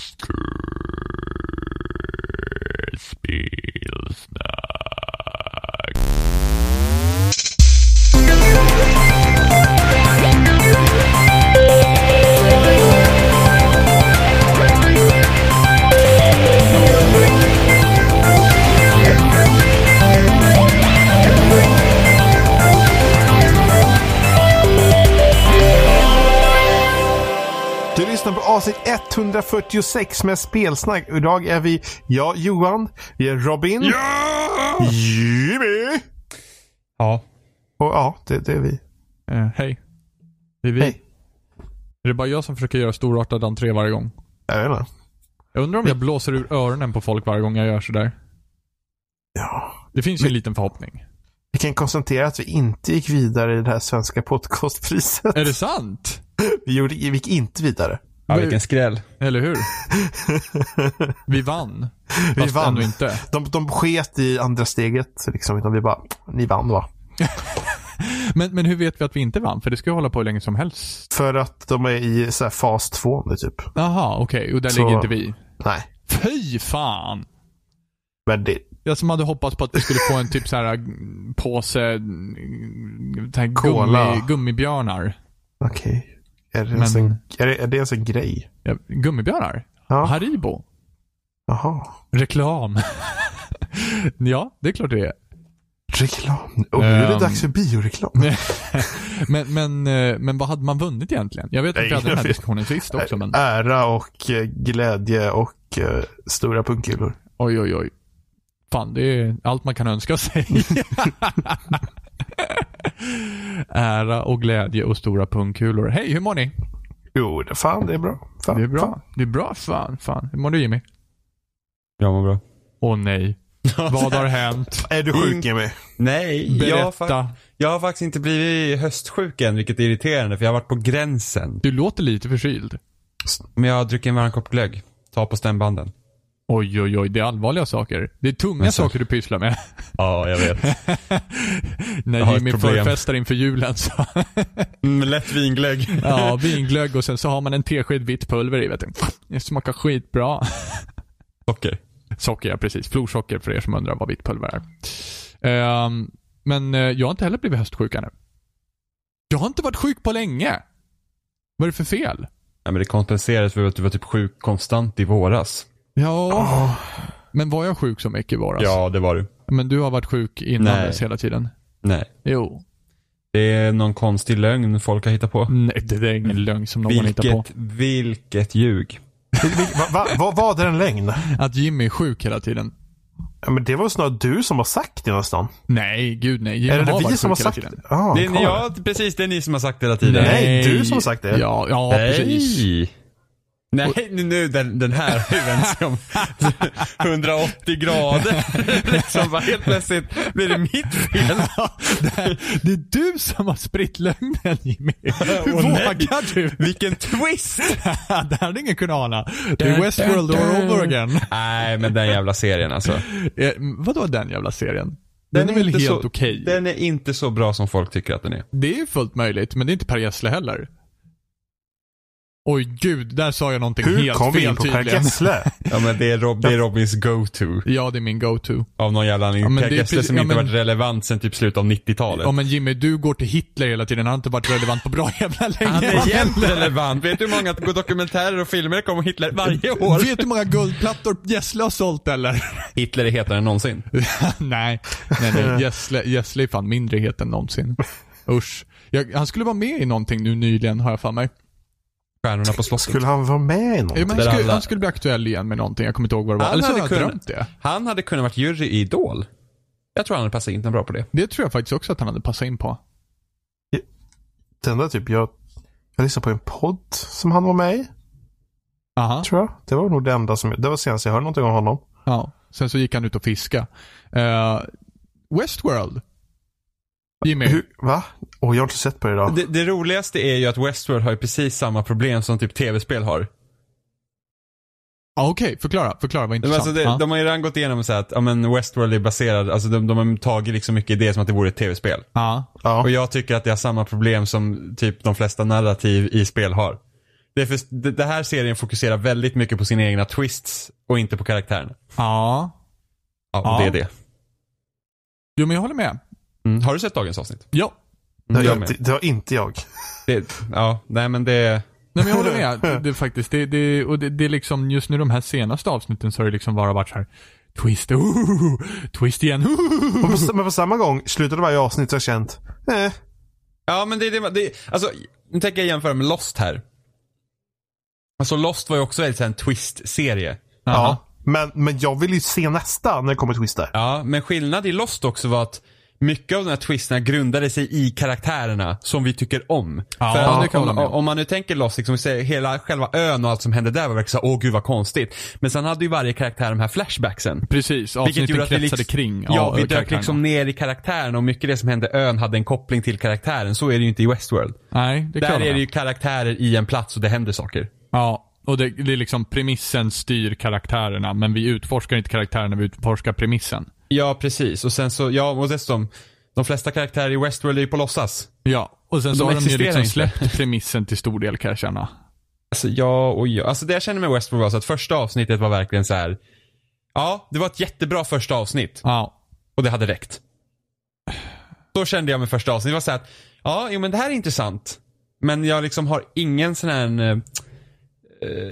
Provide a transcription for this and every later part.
Psst. 146 med spelsnack. Idag är vi, jag, Johan, vi är Robin, Ja! Jimmy Ja. och ja, det, det är vi. Eh, hej. Det är vi. Hej. Är det bara jag som försöker göra storartad entré varje gång? Jag vet inte. Jag undrar om jag blåser ur öronen på folk varje gång jag gör sådär. Ja. Det finns ju en liten förhoppning. Vi kan konstatera att vi inte gick vidare i det här svenska podcastpriset. Är det sant? Vi, gjorde, vi gick inte vidare. Ja, vilken skräll. Eller hur? Vi vann. Vi Fast vann. ändå inte. De, de sket i andra steget, liksom, utan vi bara, ni vann va? Men, men hur vet vi att vi inte vann? För det ska ju hålla på hur länge som helst. För att de är i så här, fas två nu typ. Jaha, okej. Och där Så- ligger inte vi. Nej, Fy fan! men det, Jag som hade hoppats på att vi skulle få en typ så här mm, påse mm, så här gummi, gummibjörnar. okej. Är, det Men- ens en, är, det, är det ens en grej? Ja, gummibjörnar? Ja, Haribo? jaha. Reklam. ja, det är klart det är. Reklam. Och nu är det Ehm. dags för bioreklam. men, men, eh, men vad hade man vunnit egentligen? Jag vet att vi hade den här diskussionen sist också, men Ära och eh, glädje och eh, stora punkkulor. oj, oj, oj. Fan, det är allt man kan önska sig. Ära och glädje och stora pungkulor. Hej, hur mår ni? Jo, det, fan det är bra. Fan, Det är bra. Fan. Det är bra, fan, fan. Hur mår du Jimmy? Jag mår bra. Åh nej. Vad har hänt? Är du sjuk Jimmy? Nej, jag har, Berätta. jag har faktiskt inte blivit höstsjuk än, vilket är irriterande för jag har varit på gränsen. Du låter lite förkyld. Men jag har druckit en varm kopp glögg. Ta på stämbanden. Oj, oj, oj. Det är allvarliga saker. Det är tunga Men saker du pysslar med. Ja, jag vet. När Jag Jimmy förfestar inför julen så Mm, lätt vinglögg. Ja, vinglögg och sen så har man en tesked vitt pulver i vet du. Det smakar skitbra. Socker. Socker, ja precis. Florsocker för er som undrar vad vitt pulver är. Ehm, men eh, jag har inte heller blivit höstsjuk ännu. Jag har inte varit sjuk på länge. Vad är det för fel? Ja, men det kompenserades för att du var typ sjuk konstant i våras. Ja, Åh, men var jag sjuk så mycket i våras? Ja, det var du. Men du har varit sjuk innan Nej. dess hela tiden? Nej. Jo. Det är någon konstig lögn folk har hittat på. Nej, det är ingen lögn som någon hittar på. Vilket, vilket ljug. vil- va, va, vad var det en lögn? Att Jimmy är sjuk hela tiden. Ja, men det var snarare du som har sagt det nästan. Nej, gud nej. Jimmy Är det har vi som har sagt det? Ah, Det är ni, ja, precis. Det är ni som har sagt det hela tiden. Nej, du som har sagt det. Ja, ja precis. Nej. Nu, den, den här ju vänt sig om 180 grader. liksom bara helt plötsligt blir det mitt fel. Det är du som har spritt lögnen Jimmy. Hur nej. vågar du? Vilken twist! det här hade ingen kunnat ana. Det är Westworld all over again. Nej, men den jävla serien alltså. Eh, vadå den jävla serien? Den, är väl inte helt så- okej? Den är inte så bra som folk tycker att den är. Det är fullt möjligt, men det är inte Per Gessle heller. Oj gud, där sa jag någonting Hur helt kom vi fel in på Per tydligen. Gessle? Ja men det är, Rob, det är Robins go-to. Ja, det är min go-to. Av någon jävla anledning. Ja, men per det är Gessle precis- som ja, inte men- varit relevant sen typ slutet av 90-talet. Ja men Jimmy, du går till Hitler hela tiden. Han har inte varit relevant på bra jävla länge. Han är jämt relevant. Vet du hur många dokumentärer och filmer det kommer om Hitler varje år? Vet du hur många guldplattor Gessle har sålt eller? Hitler är hetare än någonsin. nej, nej, nej. Gessle, Gessle är fan mindre het än någonsin. Usch. Jag, han skulle vara med i någonting nu nyligen, har jag för mig. Stjärnorna på slottet. Skulle han vara med i Ja, något? men han, skulle, han skulle bli aktuell igen med någonting. Jag kommer inte ihåg vad det var. Han Eller så hade jag kunnat- drömt det. Han hade kunnat varit jury i Idol. Jag tror han hade passat in bra på det. Det tror jag faktiskt också att han hade passat in på. Den där typ, jag, jag lyssnade på en podd som han var med i, Aha. tror jag. Det var nog det enda som, det var senast jag hörde någonting om honom. Ja. Sen så gick han ut och fiska. Uh, Westworld. Jimmy. Hur, va? Åh, jag har inte sett på det idag. det. Det roligaste är ju att Westworld har ju precis samma problem som typ tv-spel har. Ja, Okej, förklara. Förklara, vad intressant. Alltså det, ja. De har ju redan gått igenom så att ja, men Westworld är baserad, alltså de, de har tagit liksom mycket idéer som att det vore ett tv-spel. ja. Ja. Och jag tycker att det har samma problem som typ de flesta narrativ i spel har. Det, är för, det, det här serien fokuserar väldigt mycket på sina egna twists och inte på karaktärerna. Ja. Ja, Ja. det är det. Jo, men jag håller med. Mm. Har du sett dagens avsnitt? Ja. Det har, jag inte, det har inte jag. Det, ja, nej men det... Nej men jag håller med. Det, det, är faktiskt, det, det, och det, det är liksom just nu de här senaste avsnitten så har det liksom bara varit så här Twist, ooh, twist igen, ooh. Men på, men på samma gång, slutet av varje avsnitt har jag känt, eh, Ja men det, det, det alltså, nu tänker jag jämföra med Lost här. Alltså Lost var ju också väldigt så här en twist-serie. ja. Men, men jag vill ju se nästa när det kommer twister. Ja, men skillnad i Lost också var att mycket av de här twisterna grundade sig i karaktärerna som vi tycker om. Ja, För jag om, med om. man nu tänker Lost, liksom, säger, hela själva ön och allt som hände där var verkligen såhär, åh gud vad konstigt. Men sen hade ju varje karaktär de här flashbacksen. Precis, avsnitten gjorde att vi kretsade liksom- kring Ja, vi dök liksom ner i karaktären och mycket av det som hände ön hade en koppling till karaktären. Så är det ju inte i Westworld. Nej, det kan Där är det ju karaktärer i en plats och det händer saker. Ja, och det, det är liksom premissen styr karaktärerna, men vi utforskar inte karaktärerna, vi utforskar premissen. Ja, precis. Och sen så, ja, och dessutom, de flesta karaktärer i Westworld är ju på låtsas. Ja, och sen så de har de ju liksom inte. släppt premissen till stor del kan jag känna. Alltså ja och ja. Alltså det jag känner med Westworld var så att första avsnittet var verkligen så här. Ja, det var ett jättebra första avsnitt. Ja, Och det hade räckt. Så kände jag med första avsnittet. Det var så här att, ja, jo men det här är intressant. Men jag liksom har ingen sån här eh,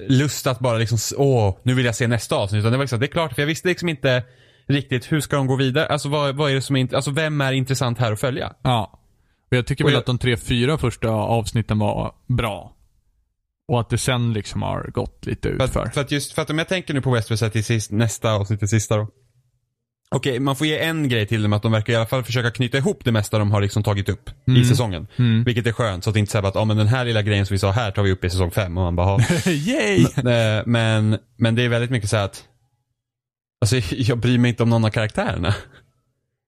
lust att bara liksom, åh, nu vill jag se nästa avsnitt. Utan det var liksom, det är klart, för jag visste liksom inte riktigt hur ska de gå vidare. Alltså vad, vad är det som är, alltså vem är intressant här att följa? ja. Och jag tycker Och väl jag- att de tre, fyra första avsnitten var bra. Och att det sen liksom har gått lite För utför. att, för att just, för att om jag tänker nu på här till sist, nästa avsnitt, det sista då. Okej, man får ge en grej till dem att de verkar i alla fall försöka knyta ihop det mesta de har liksom tagit upp i säsongen. Mm. Vilket är skönt, så att det inte säger att, ja men den här lilla grejen som vi sa här tar vi upp i säsong fem och man bara. Yay! Eh, men, men det är väldigt mycket så att, alltså jag bryr mig inte om någon av karaktärerna.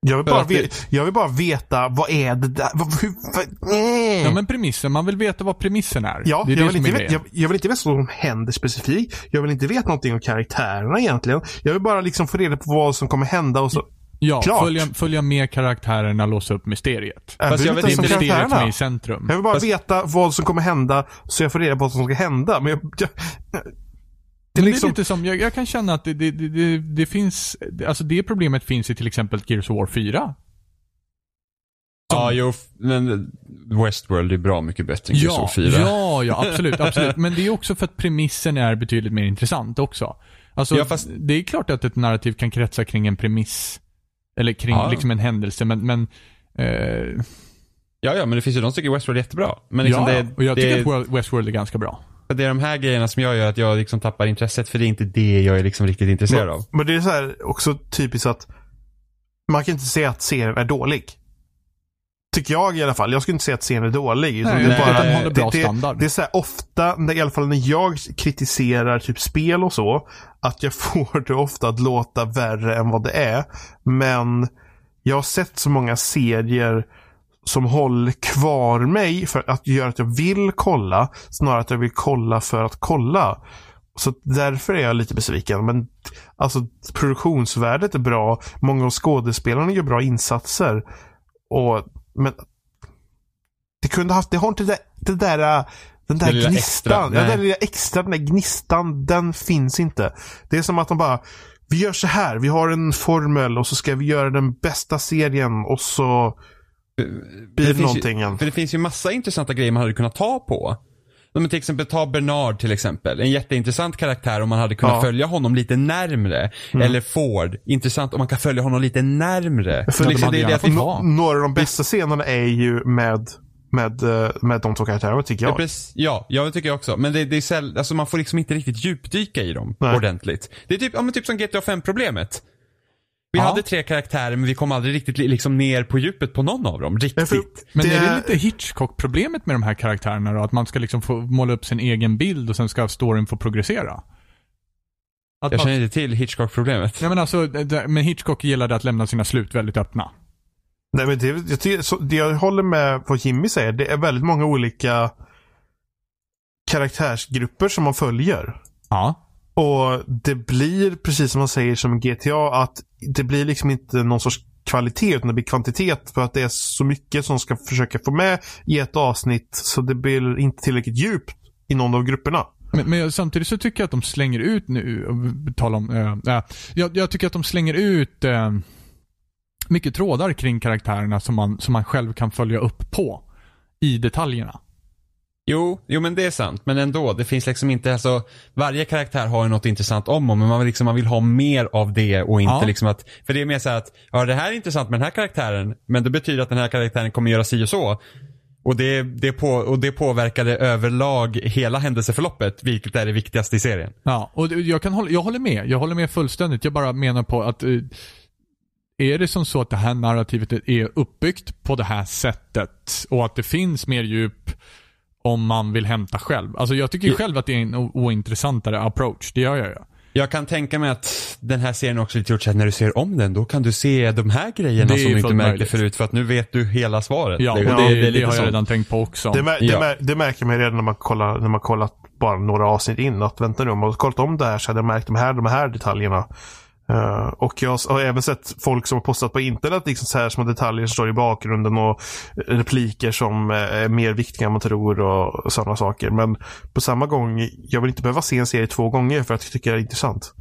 Jag vill, bara det- jag vill bara veta, vad är det där? Vad, hur, vad, eh. Ja men premissen, man vill veta vad premissen är. Ja, är jag, vill inte jag, jag vill inte veta vad som händer specifikt. Jag vill inte veta någonting om karaktärerna egentligen. Jag vill bara liksom få reda på vad som kommer hända och så. Ja, Klart. följa, följa med karaktärerna, låsa upp mysteriet. Jag Fast vill jag om inte mysteriet karaktärerna. i centrum. Jag vill bara Fast- veta vad som kommer hända så jag får reda på vad som ska hända. Men jag, jag, det är Men liksom, det är lite som, jag, jag kan känna att det, det, det, det, finns, alltså det problemet finns i till exempel Gears of War 4. Ja, jo, men Westworld är bra mycket bättre än Gears Ja, of 4. ja, ja, absolut, absolut. Men det är också för att premissen är betydligt mer intressant också. Alltså, Ja, fast- det är klart att ett narrativ kan kretsa kring en premiss. Eller kring Ja. liksom en händelse, men, men eh, Ja, ja, men det finns ju de som tycker Westworld är jättebra. Men liksom ja, det, och jag det, tycker att World- Westworld är ganska bra. Det är de här grejerna som jag gör att jag liksom tappar intresset för det är inte det jag är liksom riktigt intresserad av. men det är så här också typiskt att man kan inte säga att serien är dålig. Tycker jag i alla fall. Jag skulle inte säga att serien är dålig. Nej, det är bara, den håller bra det, det, standard. Det är så här ofta, när, i alla fall när jag kritiserar typ spel och så, att jag får det ofta att låta värre än vad det är. Men jag har sett så många serier som håller kvar mig för att göra att jag vill kolla, snarare att jag vill kolla för att kolla. Så därför är jag lite besviken. Men alltså produktionsvärdet är bra. Många av skådespelarna gör bra insatser. Och, men det kunde haft, det har inte det, det där, den där lilla gnistan. extra, ja, den lilla extra, den där gnistan, den finns inte. Det är som att de bara, vi gör så här, vi har en formel och så ska vi göra den bästa serien och så det finns ju- någonting. För det finns ju massa intressanta grejer man hade kunnat ta på. Men till exempel ta Bernard till exempel. En jätteintressant karaktär om man hade kunnat Ja. följa honom lite närmre. Eller Ford. Intressant om man kan följa honom lite närmre. För liksom, det det ha. några av de bästa scenerna är ju med, med, eh, med de två karaktärerna tycker Ja, jag. precis. ja, ja, det tycker jag också. Men det, det är säll, alltså man får liksom inte riktigt djupdyka i dem Nej. ordentligt. Det är typ, ja, men typ som GTA 5-problemet. Vi Ja. hade tre karaktärer men vi kom aldrig riktigt li- liksom ner på djupet på någon av dem. Men Riktigt. för- Men det är det lite Hitchcock-problemet med de här karaktärerna då? Att man ska liksom få måla upp sin egen bild och sen ska storyn få progressera? Att Jag känner inte till Hitchcock-problemet. ja, men alltså, men Hitchcock gillade att lämna sina slut väldigt öppna. Nej, men det, jag, tycker, så, det jag håller med vad Jimmy säger. Det är väldigt många olika karaktärsgrupper som man följer. Ja. Och det blir precis som man säger som GTA att det blir liksom inte någon sorts kvalitet utan det blir kvantitet för att det är så mycket som ska försöka få med i ett avsnitt så det blir inte tillräckligt djupt i någon av grupperna. Men, men samtidigt så tycker jag att de slänger ut nu, och tala om, äh, jag, jag tycker att de slänger ut äh, mycket trådar kring karaktärerna som man, som man själv kan följa upp på i detaljerna. Jo, jo men det är sant. Men ändå, det finns liksom inte, alltså varje karaktär har ju något intressant om och men man vill, liksom, man vill ha mer av det och inte Ja. liksom att, för det är mer så att, ja det här är intressant med den här karaktären, men det betyder att den här karaktären kommer göra si och så. Och det, det, på, och det påverkade överlag hela händelseförloppet, vilket är det viktigaste i serien. Ja, och jag, kan hålla, jag håller med. Jag håller med fullständigt. Jag bara menar på att eh, är det som så att det här narrativet är uppbyggt på det här sättet och att det finns mer djup om man vill hämta själv. Alltså jag tycker själv att det är en ointressantare approach. Det gör jag ju. Jag kan tänka mig att den här serien också lite gjort så att när du ser om den, då kan du se de här grejerna Det som du inte märkte möjligt. förut för att nu vet du hela svaret. Ja, och det, det, Ja, det, det lite har jag redan tänkt på också. Det, mär, Ja. det, mär, det märker man redan när man kollar, när man kollat bara några avsnitt in. Att vänta nu, om man har kollat om det här så hade jag märkt de här, de här detaljerna. Eh, och jag har även sett folk som har postat på internet liksom så här små detaljer som står i bakgrunden och repliker som eh, är mer viktiga än man tror och, sådana saker. Men på samma gång, jag vill inte behöva se en serie två gånger för att jag tycker det är intressant.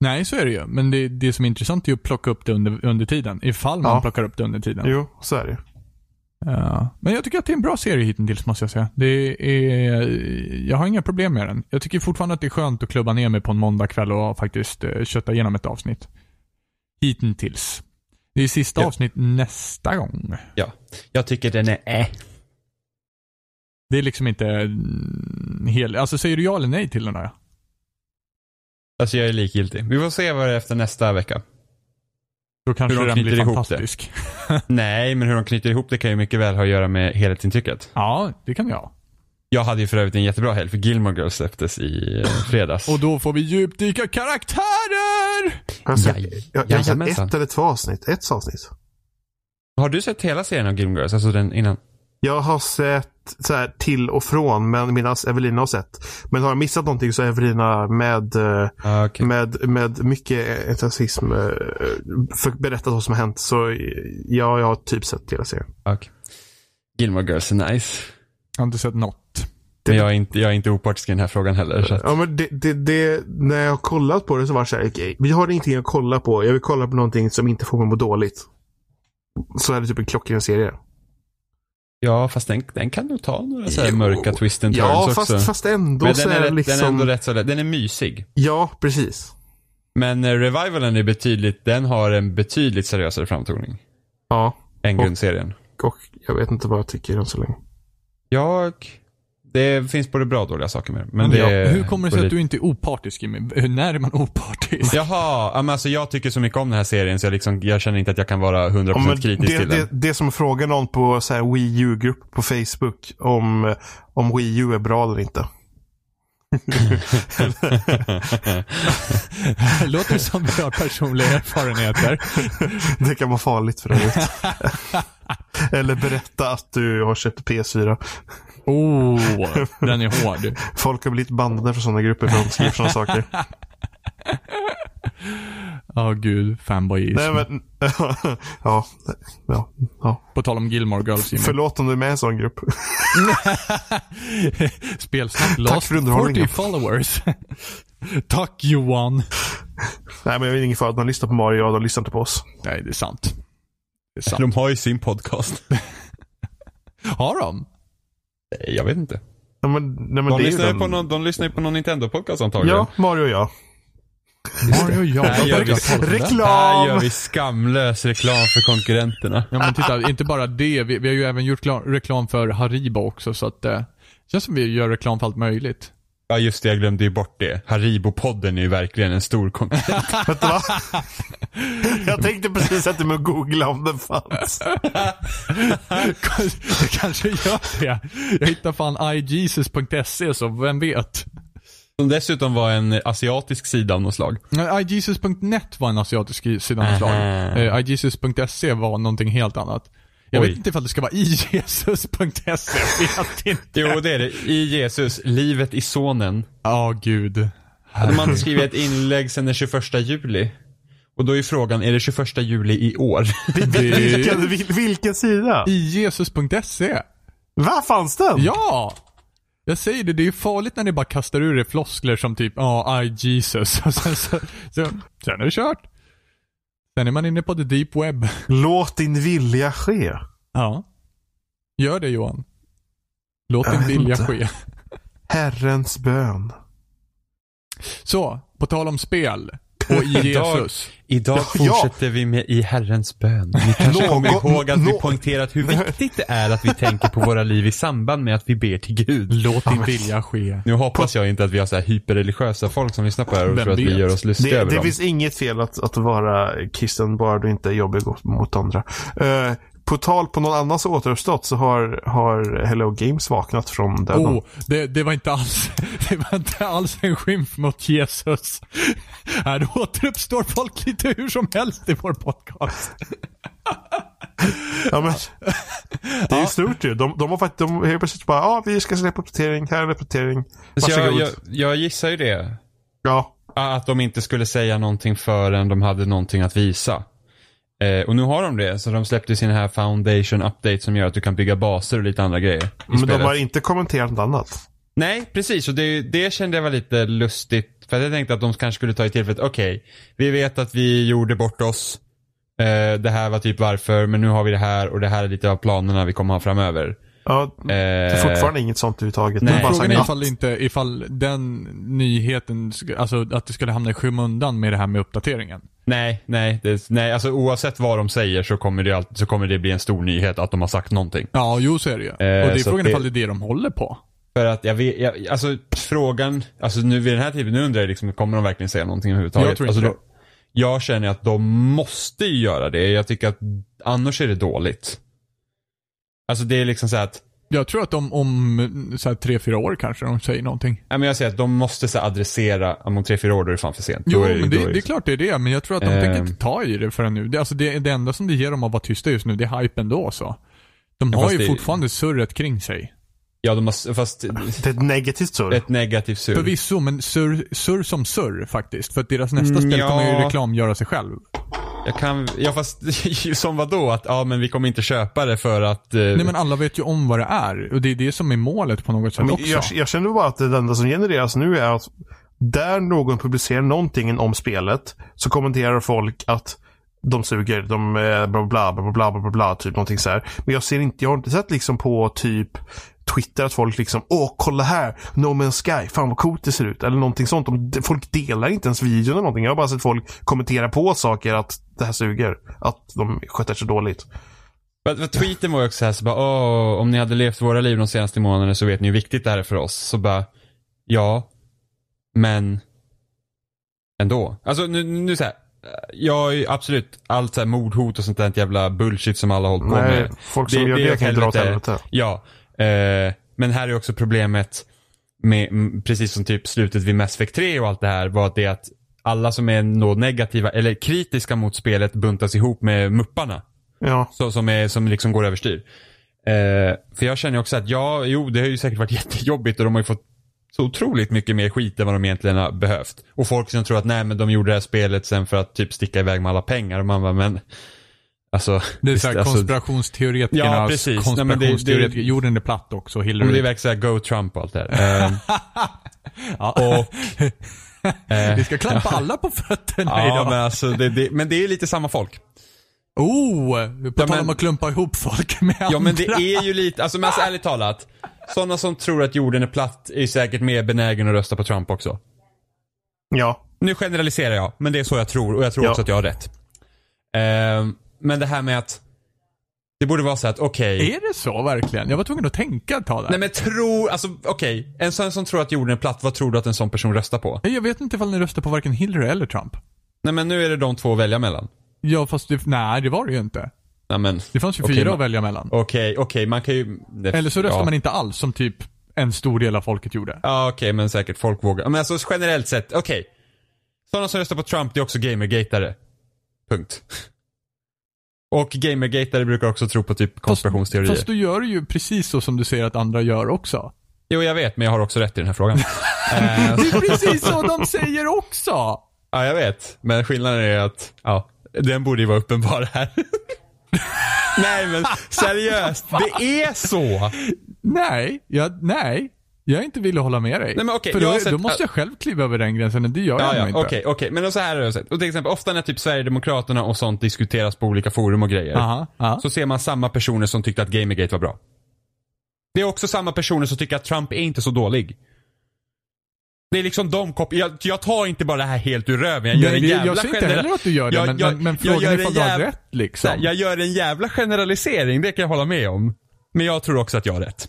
Nej, så är det ju. Men det, det som är intressant är ju att plocka upp det under, under tiden. Ifall man Ja. plockar upp det under tiden. Jo, så är det Men jag tycker att det är en bra serie hittills måste jag säga. Det är, jag har inga problem med den. Jag tycker fortfarande att det är skönt att klubba ner mig på en måndagkväll och faktiskt uh, kötta igenom ett avsnitt. Hittills. Det är sista Ja. avsnitt nästa gång. Ja. Jag tycker den är äh. Det är liksom inte mm, hel... Alltså säger du ja eller nej till den där? Alltså jag är likgiltig. Vi får se vad det är efter nästa vecka. Då kanske Hur de den blir knyter ihop det. fantastisk. Nej, men hur de knyter ihop det kan ju mycket väl ha att göra med helhetsintrycket. Ja, det kan vi ha. Jag hade ju för övrigt en jättebra helg för Gilmore Girls släpptes i eh, fredags. Och då får vi djupdyka karaktärer! Jag har sett, Jaj- jag, jag har sett jajamensan. ett eller två avsnitt. Ett avsnitt. Har du sett hela serien av Gilmore Girls? Alltså den innan? Jag har sett så här till och från, men medan Evelina har sett. Men har jag missat någonting så är Evelina med, eh, Ah, okej. med, med mycket entusiasm eh, berättat vad som har hänt. Så eh, ja, jag har typ sett hela serien. Okej. Gilmore Girls är nice. Jag har inte sett något. Men jag är inte, jag är inte opartisk i den här frågan heller. Så att, Ja, men det, det, det, när jag har kollat på det så var det så här, okej, vi har ingenting att kolla på. Jag vill kolla på någonting som inte får mig att må dåligt. Så är det typ en klockren serie. Ja, fast den, den kan nog ta några så här mörka twist and turns Ja, också. fast, fast ändå men så den är, rätt, liksom... den är ändå rätt så lätt. Den är mysig. Ja, precis. Men eh, revivalen är betydligt, den har en betydligt seriösare framtoning. Ja, Än Och- grundserien. och jag vet inte vad jag tycker än så länge. Jag, det finns både bra och dåliga saker med Men det ja, hur kommer det sig att du inte är opartisk Jimmy? När är man opartisk? Jaha, ja, men alltså jag tycker så mycket om den här serien så jag, liksom, jag känner inte att jag kan vara 100% Ja, kritisk det, till det, den. det är som att fråga någon på så här Wii U-grupp på Facebook om, om Wii U är bra eller inte. Låter som vi har personliga erfarenheter. Det kan vara farligt för övrigt. eller berätta att du har köpt PS4. Oh, den är hård. Folk har blivit bandade från sådana grupper för att de skriver sådana saker. Ja, gud. Fanboyism. Nej men, ja, ja, ja. På tal om Gilmore Girls Jimmy. Förlåt om du är med i en sån grupp. Spelsnack lost för underhållningen. 40 followers. Tack Johan. Nej men det är ingen fara, de lyssnar på Mario och de lyssnar inte på oss. Nej, det är sant. Det är sant. De har ju sin podcast. Har de? Nej, jag vet inte. Ja, men, nej, men De lyssnar, ju den- på någon, de lyssnar ju på någon Nintendo-podcast antagligen. Ja, Mario och jag. Mario och jag. Vad gör vi. Reklam! Här gör vi skamlös reklam för konkurrenterna. Ja men titta, inte bara det. Vi, vi har ju även gjort kla- reklam för Haribo också så att eh, det känns som vi gör reklam för allt möjligt. Ja just det, jag glömde ju bort det. Haribo-podden är ju verkligen en stor konkurrent. Vet du vad? Jag tänkte precis sätta mig och googla om den fanns. Jag kanske gör det. Jag hittar fan ijesus.se så vem vet. Som dessutom var en asiatisk sida av något slag. Ijesus.net var en asiatisk sida av något slag. Eh, ijesus.se var någonting helt annat. Jag Oj. vet inte ifall det ska vara ijesus.se, jag vet inte. Jo det är det. I Jesus, livet i sonen. Ja, gud. De har inte skrivit ett inlägg sedan den 21 juli. Och då är frågan, är det 21 juli i år? Vilken, vil, vilken sida? Ijesus.se. Va, fanns den? Ja! Jag säger det, det är ju farligt när ni bara kastar ur er floskler som typ ja, I Jesus. Och sen, så, så, sen är det kört. Sen är man inne på the deep web. Låt din vilja ske. Ja. Gör det Johan. Låt Jag din vilja inte. ske. Herrens bön. Så, på tal om spel och i Idag- Jesus. Idag Ja. fortsätter vi med i Herrens bön. Ni kanske kommer ihåg att vi poängterat hur viktigt det är att vi tänker på våra liv i samband med att vi ber till Gud. Låt din vilja ske. Nu hoppas jag inte att vi har så här hyperreligiösa folk som lyssnar på det här och Vem tror att vi vet? gör oss lustiga Det, över det dem. finns inget fel att, att vara kristen bara du inte är jobbig mot andra. Eh, på tal på någon annans återuppstått så har, har Hello Games vaknat från döden. Oh, det, det var inte alls, det var inte alls en skymf mot Jesus. Här återuppstår folk lite hur som helst i vår podcast. Ja, men, det är ju stort ju. De, de har faktiskt, de helt plötsligt bara, ja ah, vi ska släppa uppdatering, här är en uppdatering. Så jag, jag, jag gissar ju det. Ja, Att de inte skulle säga någonting förrän de hade någonting att visa. Eh, och nu har de det, så de släppte sin här Foundation Update som gör att du kan bygga baser och lite andra grejer men spelet. de har inte kommenterat något annat. Nej, precis. Och det, det kände jag var lite lustigt. För jag tänkte att de kanske skulle ta i tillfället, okej, vi vet att vi gjorde bort oss. Eh, det här var typ varför, men nu har vi det här och det här är lite av planerna vi kommer ha framöver. Ja, det är Eh, fortfarande inget sånt överhuvudtaget. nej. Bara Frågan är ifall, inte, ifall den nyheten, alltså att det skulle hamna i skymundan med det här med uppdateringen. Nej, nej, det, nej, alltså oavsett vad de säger så kommer, det så kommer det bli en stor nyhet att de har sagt någonting. Ja, jo så är det ju. Eh, och det är frågan det- ifall det är det de håller på. För att jag vet, jag, alltså frågan, alltså nu vid den här tiden, nu undrar jag liksom, kommer de verkligen säga någonting överhuvudtaget? Jag tror inte alltså, då, Jag känner att de måste ju göra det. Jag tycker att annars är det dåligt. Alltså det är liksom så att, Jag tror att de om så här, tre, fyra år kanske de säger någonting. nej men jag säger att de måste så här, adressera, om tre, fyra år då är det fan för sent. Jo, Då men det, då det är klart det är det. Men jag tror att de Ehm. tänker inte ta i det förrän nu. Det, alltså det, det enda som det ger dem att vara tysta just nu, det är hype ändå så. De Ja, har ju det- fortfarande surret kring sig. Ja, de har, fast det är ett negativt surr. ett negativt sur. Förvisso, men surr, surr som surr faktiskt. För att deras nästa Mm, spel ja. kommer ju reklamgöra sig själv. Jag kan, ja fast som vad då Att ja men vi kommer inte köpa det för att... Eh, Nej men alla vet ju om vad det är. Och det är det som är målet på något sätt Men också. jag, jag känner bara att det enda som genereras nu är att där någon publicerar någonting om spelet så kommenterar folk att de suger, de eh, bla bla bla bla bla bla bla typ någonting så här. Men jag ser inte, jag har inte sett liksom på typ Twitter att folk liksom åh kolla här, No Man's Sky, fan vad coolt det ser ut. Eller någonting sånt. De, folk delar inte ens videon eller någonting. Jag har bara sett folk kommentera på saker att det här suger. Att de sköter sig dåligt. För tweeten var ju också så här, så bara, Åh, om ni hade levt våra liv de senaste månaderna så vet ni hur viktigt det här är för oss. Så bara, ja, men ändå. Alltså nu, nu så här, jag är absolut, allt så här mordhot och sånt där jävla bullshit som alla hållit på Nej, med. folk som gör det, åt kan ju dra åt helvete. Ja, eh, men här är också problemet med, precis som typ slutet vid Mass Effect 3 och allt det här, var att det att alla som är nå negativa eller kritiska mot spelet buntas ihop med mupparna. Ja. Så, som, är, som liksom går överstyr. Eh, för jag känner också att ja, jo det har ju säkert varit jättejobbigt och de har ju fått så otroligt mycket mer skit än vad de egentligen har behövt. Och folk som tror att nej men de gjorde det här spelet sen för att typ sticka iväg med alla pengar. Och man bara, men alltså. det är såhär alltså, konspirationsteoretikernas Ja, precis. Nej, men det- konspirationsteoretiker. det- Jorden är platt också, Hillary. det verkar såhär go Trump och allt det här. Eh, ja. och, Vi ska klampa alla på fötterna ja, idag. men alltså det, det, men det är lite samma folk. Oh! På Ja, tal om att klumpa ihop folk med andra. Ja men det är ju lite, alltså men alltså, ärligt talat. Sådana som tror att jorden är platt är säkert mer benägen att rösta på Trump också. Ja. Nu generaliserar jag, men det är så jag tror och jag tror Ja. också att jag har rätt. Ehm, men det här med att det borde vara så att okej. Är det så verkligen? Jag var tvungen att tänka ett tag där. Nej men tro, alltså okej. En sån som tror att jorden är platt, vad tror du att en sån person röstar på? Jag vet inte ifall ni röstar på varken Hillary eller Trump. Nej men nu är det de två att välja mellan. Ja, fast det, nej, det var det ju inte. Nej men, Det fanns ju Okej, fyra men- att välja mellan. okej, okej, man kan ju... Det, Eller så röstar ja. man inte alls, som typ en stor del av folket gjorde. Ja okej, men säkert folk vågar. Men alltså generellt sett, okej. Sådana som röstar på Trump, det är också gamergatare. Punkt. Och gamergatare brukar också tro på typ konspirationsteorier. Fast du gör ju precis så som du säger att andra gör också. Jo, jag vet, men jag har också rätt i den här frågan. Eh, Det är precis så de säger också! ja, jag vet. Men skillnaden är att, ja, den borde ju vara uppenbar här. Nej, men seriöst, det är så. Nej, ja, nej. Jag inte att hålla med dig. Nej, men okej, För då, sett- då måste jag själv kliva över den gränsen och det gör Ja, jag ja, inte. okej, okej. Men då så här har jag sett. Och till exempel, ofta när typ Sverigedemokraterna och sånt diskuteras på olika forum och grejer. Aha, aha. Så ser man samma personer som tyckte att Gamergate var bra. Det är också samma personer som tycker att Trump är inte så dålig. Det är liksom de jag, jag tar inte bara det här helt ur röven. Jag gör Nej, en jävla jag säger inte heller att du gör det, Jag- men, jag- men, men frågan är ifall du har rätt liksom. Jag gör en jävla generalisering, det kan jag hålla med om. Men jag tror också att jag har rätt.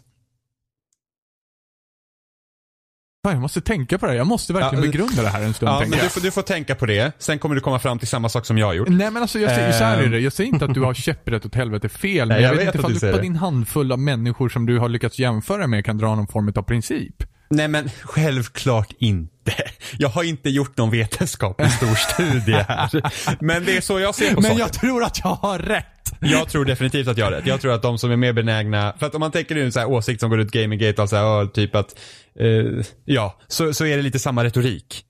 Fan, jag måste tänka på det här. Jag måste verkligen Ja, begrunda det här en stund, Ja, men du får, du får tänka på det. Sen kommer du komma fram till samma sak som jag har gjort. Nej men alltså jag säger så här är det. Jag säger inte att du har käpprätt åt helvete fel. Nej, Men jag, jag vet vet inte att ifall du på det. din handfull av människor som du har lyckats jämföra med kan dra någon form av princip. Nej men självklart inte. Jag har inte gjort någon vetenskaplig stor studie här. Men det är så jag ser på Men saker. jag tror att jag har rätt. Jag tror definitivt att jag har rätt. Jag tror att de som är mer benägna, för att om man tänker nu en så här åsikt som går ut Gamergate och så här, ja, typ att, eh, ja, så, så är det lite samma retorik.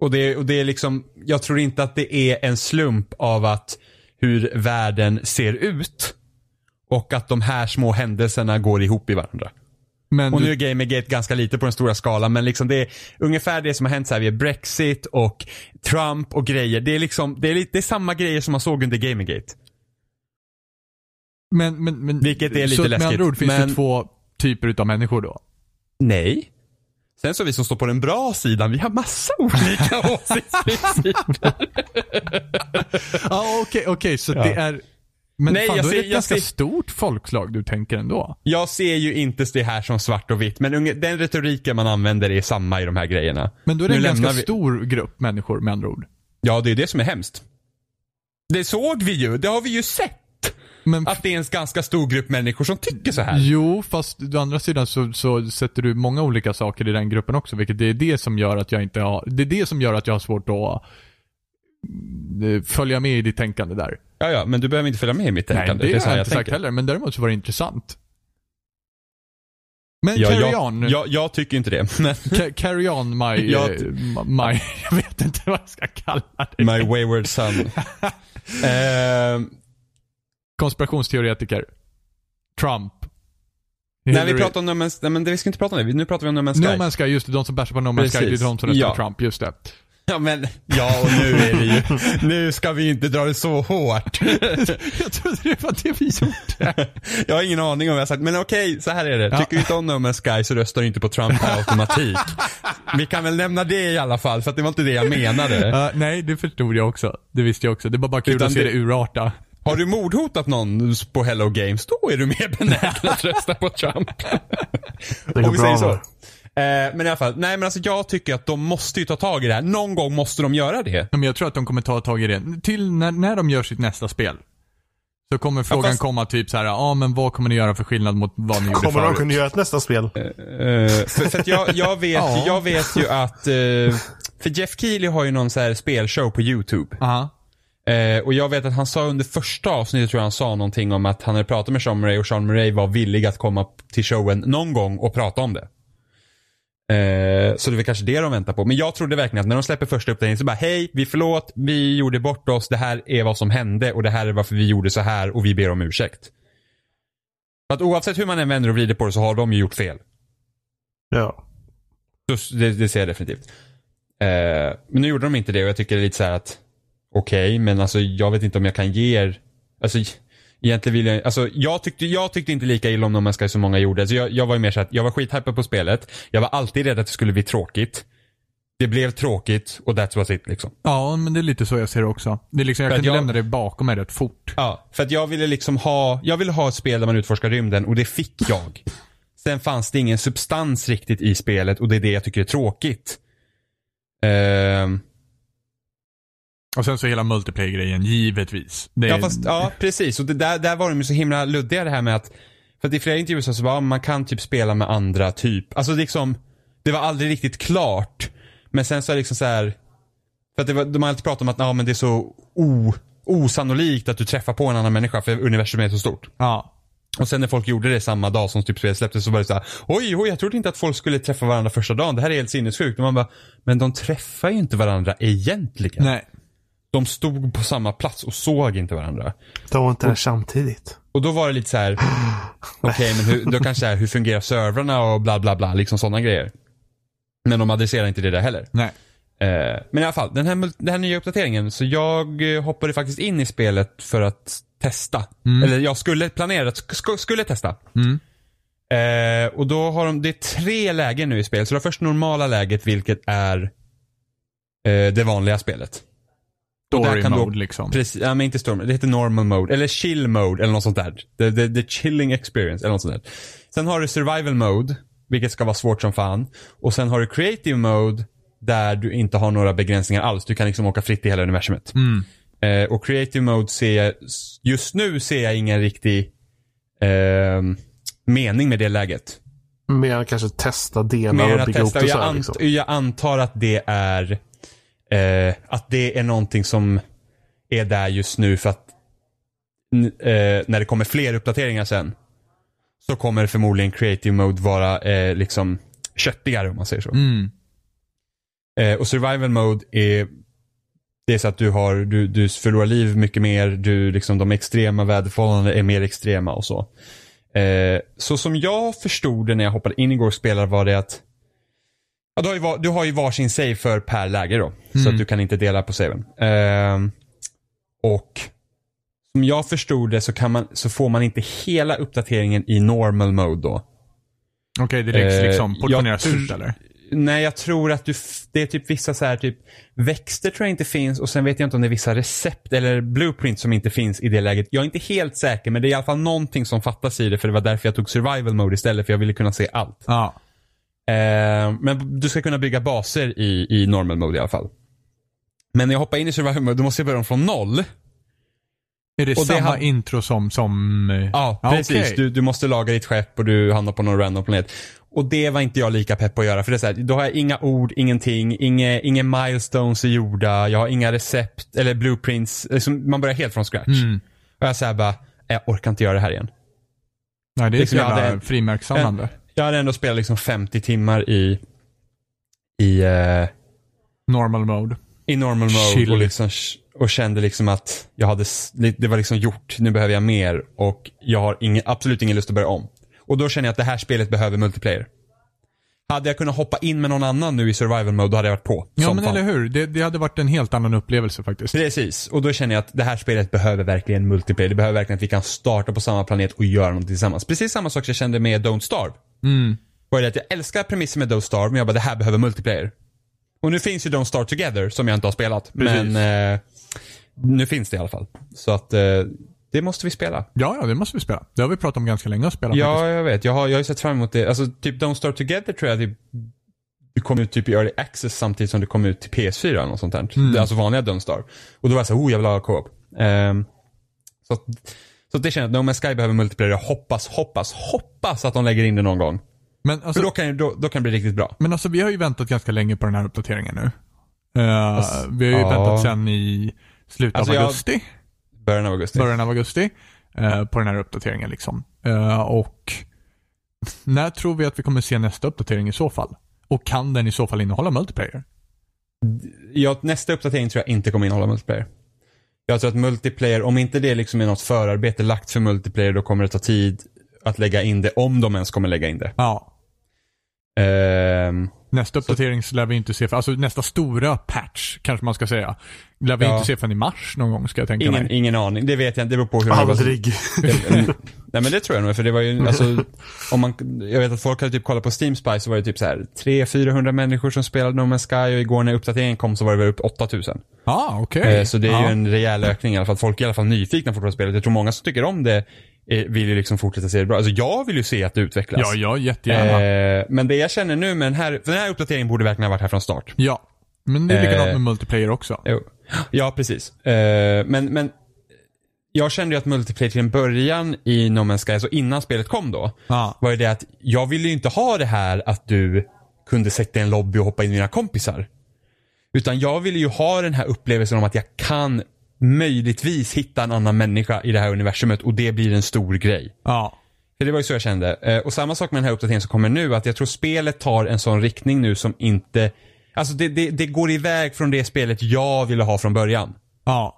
Och det, och det är liksom, jag tror inte att det är en slump av att hur världen ser ut och att de här små händelserna går ihop i varandra. Men Och nu är Gamergate ganska lite på den stora skalan men liksom det är ungefär det som har hänt så här vid Brexit och Trump och grejer. Det är liksom, det är, det är samma grejer som man såg under Gamergate. men, men, men, Vilket är lite så med läskigt, andra ord finns men- det två typer utav människor då? Nej. Sen så vi som står på den bra sidan, vi har massa olika åsiktsprinciper. Ja okej, okej så Ja. det är men Nej, fan, jag då är ser- det ett ganska ser- stort folkslag du tänker ändå. Jag ser ju inte det här som svart och vitt, men unge- den retoriken man använder är samma i de här grejerna. Men då är det Nu en ganska vi- stor grupp människor med andra ord. Ja, det är det som är hemskt. Det såg vi ju, det har vi ju sett. Men Att det är en ganska stor grupp människor som tycker så här. Jo, fast å andra sidan så, så sätter du många olika saker i den gruppen också, vilket det är det som gör att jag inte har, det är det som gör att jag har svårt att eh, följa med i ditt tänkande där. Ja, ja, men du behöver inte följa med i mitt tänkande. Nej, det, är så har här jag inte sagt tänker. heller, men däremot så var det intressant. Men Ja, carry jag, on. Jag, jag tycker inte det, men Ca- carry on my, Jag- eh, my, jag vet inte vad jag ska kalla det. my wayward son. Ehm, Konspirationsteoretiker. Trump. när vi Hillary- pratar om No Man's, nej men det, vi ska inte prata om det, nu pratar vi om No Man's Sky. No Man's Sky, just det, de som bärsar på No Man's Sky, det är Precis. de som röstar Ja. Trump, just det. Ja men, ja och nu är det ju, nu ska vi inte dra det så hårt. jag trodde det var det vi gjorde. Jag har ingen aning om vad jag sagt, men okej, så här är det. Tycker du inte om No Man's Sky så röstar du inte på Trump per automatik. Vi kan väl nämna det i alla fall, för att det var inte det jag menade. Uh, nej, det förstod jag också. Det visste jag också. Det var bara kul Utan att se det- det urarta. Har du mordhotat någon på Hello Games, då är du mer benägen att rösta på Trump. Det går Om vi säger bra. så. Eh, men i alla fall, nej men alltså jag tycker att de måste ju ta tag i det här. Någon gång måste de göra det. Men jag tror att de kommer ta tag i det. Till när, när de gör sitt nästa spel. Så kommer frågan fast- komma typ så här, ja ah, men vad kommer ni göra för skillnad mot vad ni gjorde Kommer de förut? kunna göra ett nästa spel? Eh, för, för att jag, jag, vet, Ja. jag vet ju att, eh, för Jeff Keely har ju någon så här spelshow på YouTube. Aha. Eh, och jag vet att han sa under första avsnittet tror jag han sa någonting om att han hade pratat med Sean Murray och Sean Murray var villig att komma till showen någon gång och prata om det. Eh, så det är väl kanske det de väntar på. Men jag trodde verkligen att när de släpper första uppdateringen så bara hej, vi förlåt, vi gjorde bort oss, det här är vad som hände och det här är varför vi gjorde så här och vi ber om ursäkt. För att oavsett hur man än vänder och vrider på det så har de ju gjort fel. Ja. Så det, det ser jag definitivt. Eh, men nu gjorde de inte det och jag tycker det är lite så här att okej, men alltså jag vet inte om jag kan ge er, alltså egentligen vill jag, alltså jag tyckte, jag tyckte inte lika illa om No Man's Sky som många gjorde. Så jag, jag var ju mer så att jag var skithypad på spelet. Jag var alltid rädd att det skulle bli tråkigt. Det blev tråkigt och that's was it liksom. Ja, men det är lite så jag ser det också. Det är liksom, jag För kunde jag- lämna det bakom mig rätt fort. Ja, för att jag ville liksom ha, jag ville ha ett spel där man utforskar rymden och det fick jag. Sen fanns det ingen substans riktigt i spelet och det är det jag tycker är tråkigt. Ehm, Och sen så hela multiplayer-grejen, givetvis. Det Ja, fast, ja precis. Och det där, där var de ju så himla luddiga det här med att, för att i flera intervjuer så var man kan typ spela med andra typ, alltså liksom, det var aldrig riktigt klart. Men sen så är det liksom så här, för att det var, de har alltid pratat om att ja, men det är så o, osannolikt att du träffar på en annan människa för universum är så stort. Ja. Och sen när folk gjorde det samma dag som typ spelet släpptes så var det så här, oj, oj, jag trodde inte att folk skulle träffa varandra första dagen, det här är helt sinnessjukt. Och man bara, men de träffar ju inte varandra egentligen. Nej. De stod på samma plats och såg inte varandra. De var inte där samtidigt. Och då var det lite så här. okej men hur, då kanske det är, hur fungerar servrarna och bla bla bla, liksom sådana grejer. Men de adresserar inte det där heller. Nej. Eh, men i alla fall, den här, den här nya uppdateringen. Så jag eh, hoppade faktiskt in i spelet för att testa. Eller jag skulle planera att sk- skulle testa. Mm. Eh, och då har de, det är tre lägen nu i spelet. Så det är först normala läget vilket är eh, det vanliga spelet. Story kan du- mode liksom. Precis, ja men inte storm, det heter normal mode. Eller chill mode eller något sånt där. The, the, the chilling experience eller något sånt där. Sen har du survival mode, vilket ska vara svårt som fan. Och sen har du creative mode, där du inte har några begränsningar alls. Du kan liksom åka fritt i hela universumet. Mm. Eh, och creative mode ser jag, just nu ser jag ingen riktig eh, mening med det läget. Mer kanske testa delar Mer och bygga upp testa. det Och så jag, här, ant, liksom. jag antar att det är eh, att det är någonting som är där just nu för att eh, när det kommer fler uppdateringar sen så kommer förmodligen creative mode vara eh, liksom köttigare om man säger så. Mm. Eh, och survival mode är det är så att du har, du, du förlorar liv mycket mer, du liksom de extrema väderförhållandena är mer extrema och så. Eh, så som jag förstod det när jag hoppade in igår och spelade var det att ja, du, har ju, var- du har ju varsin save för per läge då. Så att du kan inte dela på saven. Eh, och som jag förstod det så, kan man, så får man inte hela uppdateringen i normal mode då. Okej, det läggs Eh, liksom portioneras ut eller? Nej, jag tror att du, det är typ vissa så här typ växter tror jag inte finns och sen vet jag inte om det är vissa recept eller blueprint som inte finns i det läget. Jag är inte helt säker men det är i alla fall någonting som fattas i det för det var därför jag tog survival mode istället för jag ville kunna se allt. Ja. Eh, men du ska kunna bygga baser i, i normal mode i alla fall. Men när jag hoppar in i survival mode då måste jag börja om från noll. Är det Och det samma har- intro som, som... eh, Ja, ja, precis. okej. Du, du måste laga ditt skepp och du hamnar på någon random planet. Och det var inte jag lika pepp på att göra. För det är så här, då har jag inga ord, ingenting, inga, inga milestones är gjorda, jag har inga recept eller blueprints. Liksom, man börjar helt från scratch. Mm. Och jag säger bara, jag orkar inte göra det här igen. Nej, det är Liksom, så jävla frimärkssamlande. Jag hade ändå spelat liksom 50 timmar i, i, eh, Normal mode. i normal mode Chill. och, liksom, och kände liksom att jag hade, det var liksom gjort, nu behöver jag mer och jag har ingen, absolut ingen lust att börja om. Och då känner jag att det här spelet behöver multiplayer. Hade jag kunnat hoppa in med någon annan nu i survival mode, då hade jag varit på. Ja, men fan. eller hur. Det, det hade varit en helt annan upplevelse faktiskt. Precis, och då känner jag att det här spelet behöver verkligen multiplayer. Det behöver verkligen att vi kan starta på samma planet och göra någonting tillsammans. Precis samma sak jag kände med Don't Starve. Mm. Var det att jag älskar premissen med Don't Starve, men jag bara det här behöver multiplayer. Och nu finns ju Don't Starve Together som jag inte har spelat. Precis. Men eh, nu finns det i alla fall. Så att eh, det måste vi spela. Ja, ja, det måste vi spela. Det har vi pratat om ganska länge att spela Ja, faktiskt. jag vet. Jag har, jag har ju sett fram emot det. Alltså typ Don't Starve Together tror jag typ, det kom ut typ i early access samtidigt som det kom ut till PS4 eller något sånt där. Mm. Det är Alltså vanliga Don't Starve. Och då var jag så här, oh jag vill ha co-op. Ehm, så, att, så det jag att No Man's Sky behöver multiplayer. Jag hoppas, hoppas, hoppas att de lägger in det någon gång. Men För alltså, då kan, då, då kan det bli riktigt bra. men alltså, vi har ju väntat ganska länge på den här uppdateringen nu. Eh, Alltså, vi har ju ja. väntat sedan i slutet Alltså, av jag- augusti. Början av augusti. början av augusti eh, på den här uppdateringen. liksom. Eh, och när tror vi att vi kommer se nästa uppdatering i så fall? Och kan den i så fall innehålla multiplayer? Ja, nästa uppdatering tror jag inte kommer innehålla multiplayer. Jag tror att multiplayer, om inte det liksom är något förarbete lagt för multiplayer, då kommer det ta tid att lägga in det, om de ens kommer lägga in det. Ja. Ehm, Nästa uppdatering så lär vi inte se, för, alltså nästa stora patch kanske man ska säga, lär vi Ja. inte se förrän i mars någon gång ska jag tänka ingen, mig. ingen aning, det vet jag inte, det beror på hur man Aldrig. Nej men det tror jag nog, för det var ju, alltså, om man, jag vet att folk hade typ kollat på Steam Spy så var det typ så här 300-400 människor som spelade No Man's Sky och igår när uppdateringen kom så var det väl upp 8000. Ja, ah, okej. Eh, Så det är ja. ju en rejäl ökning i alla fall. Folk är i alla fall nyfikna på det här spelet. Jag tror många som tycker om det vill ju liksom fortsätta se det bra. Alltså jag vill ju se att det utvecklas. Ja, ja, jättegärna. Eh, men det jag känner nu med den här, för den här uppdateringen borde verkligen ha varit här från start. Ja. Men det är likadant eh, med multiplayer också. Jo. Ja, precis. Eh, men, men jag kände ju att multiplayer till en början i No Man's Sky, alltså innan spelet kom då, Ja. var ju det att jag ville ju inte ha det här att du kunde sätta i en lobby och hoppa in med dina kompisar. Utan jag ville ju ha den här upplevelsen om att jag kan möjligtvis hitta en annan människa i det här universumet och det blir en stor grej. Ja. För det var ju så jag kände. Eh, Och samma sak med den här uppdateringen som kommer nu, att jag tror spelet tar en sån riktning nu som inte, alltså det, det, det går iväg från det spelet jag ville ha från början. Ja.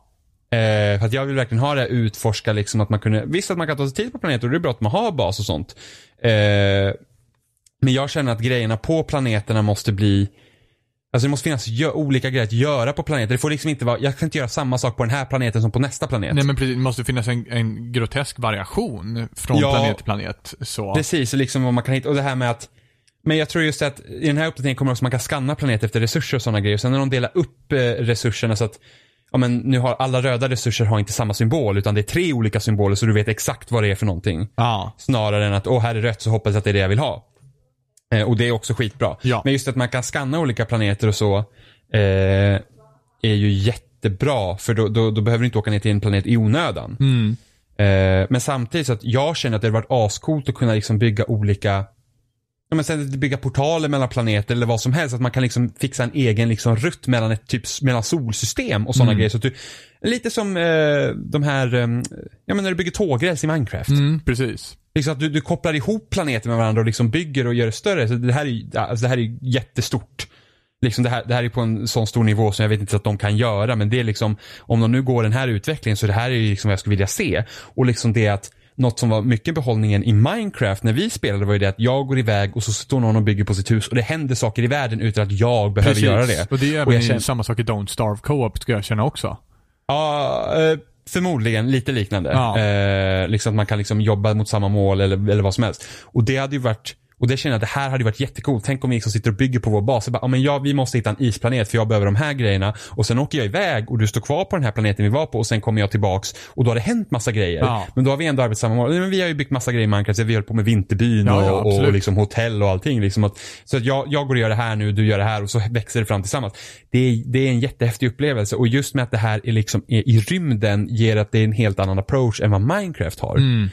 Eh, för att jag vill verkligen ha det här utforska liksom att man kunde, visst att man kan ta sig tid på planeter och det är bra att man har bas och sånt. Eh, men jag känner att grejerna på planeterna måste bli Alltså det måste finnas olika grejer att göra på planeter. Det får liksom inte vara, jag kan inte göra samma sak på den här planeten som på nästa planet. Nej men precis, det måste finnas en, en grotesk variation från Ja. planet till planet. Så. Precis, och liksom vad man kan hitta, och det här med att men jag tror just att i den här uppdateringen kommer också man kan scanna planeter efter resurser och sådana grejer. Sen när de delar upp eh, resurserna så att Ja men nu har alla röda resurser har inte samma symbol utan det är tre olika symboler så du vet exakt vad det är för någonting. Ja. Snarare än att, åh här är rött så hoppas jag att det är det jag vill ha. Eh, och det är också skitbra. Ja. Men just att man kan scanna olika planeter och så eh, är ju jättebra för då, då, då behöver du inte åka ner till en planet i onödan. Mm. Eh, men samtidigt så att jag känner att det hade varit ascoolt att kunna liksom bygga olika Ja, men sen bygga portaler mellan planeter eller vad som helst. Att man kan liksom fixa en egen liksom rutt mellan ett typ mellan solsystem och sådana Mm. grejer. Så du, lite som eh, de här, eh, ja men när du bygger tågräls i Minecraft. Mm, precis. Liksom att du, du kopplar ihop planeter med varandra och liksom bygger och gör det större. Så det här är alltså det här är jättestort. Liksom det, här, det här är på en sån stor nivå som jag vet inte att de kan göra. Men det är liksom, om de nu går den här utvecklingen så det här är liksom vad jag skulle vilja se. Och liksom det att något som var mycket behållningen i Minecraft när vi spelade var ju det att jag går iväg och så står någon och bygger på sitt hus och det händer saker i världen utan att jag behöver precis. göra det. Och det är Och även känner- samma sak i Don't Starve Co-op ska jag känna också. Ja, eh, förmodligen lite liknande. Ja. Eh, liksom att man kan liksom jobba mot samma mål eller, eller vad som helst. Och det hade ju varit, och det känner jag att det här hade ju varit jättekult. Tänk om vi liksom sitter och bygger på vår bas. Bara, ja, men ja, vi måste hitta en isplanet för jag behöver de här grejerna. Och sen åker jag iväg och du står kvar på den här planeten vi var på och sen kommer jag tillbaks och då har det hänt massa grejer. Ja. Men då har vi ändå arbetat samma mål. Men vi har ju byggt massa grejer i Minecraft. Vi höll på med vinterbyn Ja, ja, och, liksom hotell och allting. Liksom att, så att jag, jag går och gör det här nu, du gör det här och så växer det fram tillsammans. Det är, det är en jättehäftig upplevelse och just med att det här är liksom är i rymden ger att det är en helt annan approach än vad Minecraft har. Mm.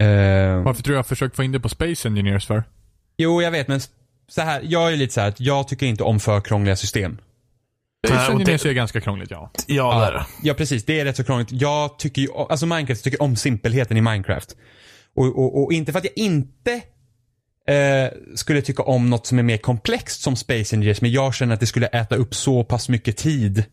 Eh, Varför tror du jag har försökt få in det på Space Engineers för? Jo, jag vet men så här, jag är lite så här att jag tycker inte om för krångliga system. Det- är ganska krångligt ja. Ja, det är det. Ja, precis. Det är rätt så krångligt. Jag tycker ju, alltså Minecraft, tycker om simpelheten i Minecraft. Och, och, och inte för att jag inte eh, skulle tycka om något som är mer komplext som Space Engineers, men jag känner att det skulle äta upp så pass mycket tid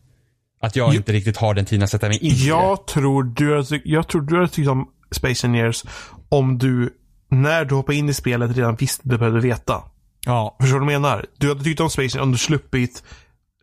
att jag Jo. inte riktigt har den tiden att sätta mig in i det. Jag tror du har, tyck- jag tror du har tyckt om Space Engineers om du, när du hoppar in i spelet, redan visste det du behövde veta. Ja. Förstår du vad jag menar? Du hade tyckt om Space om du sluppit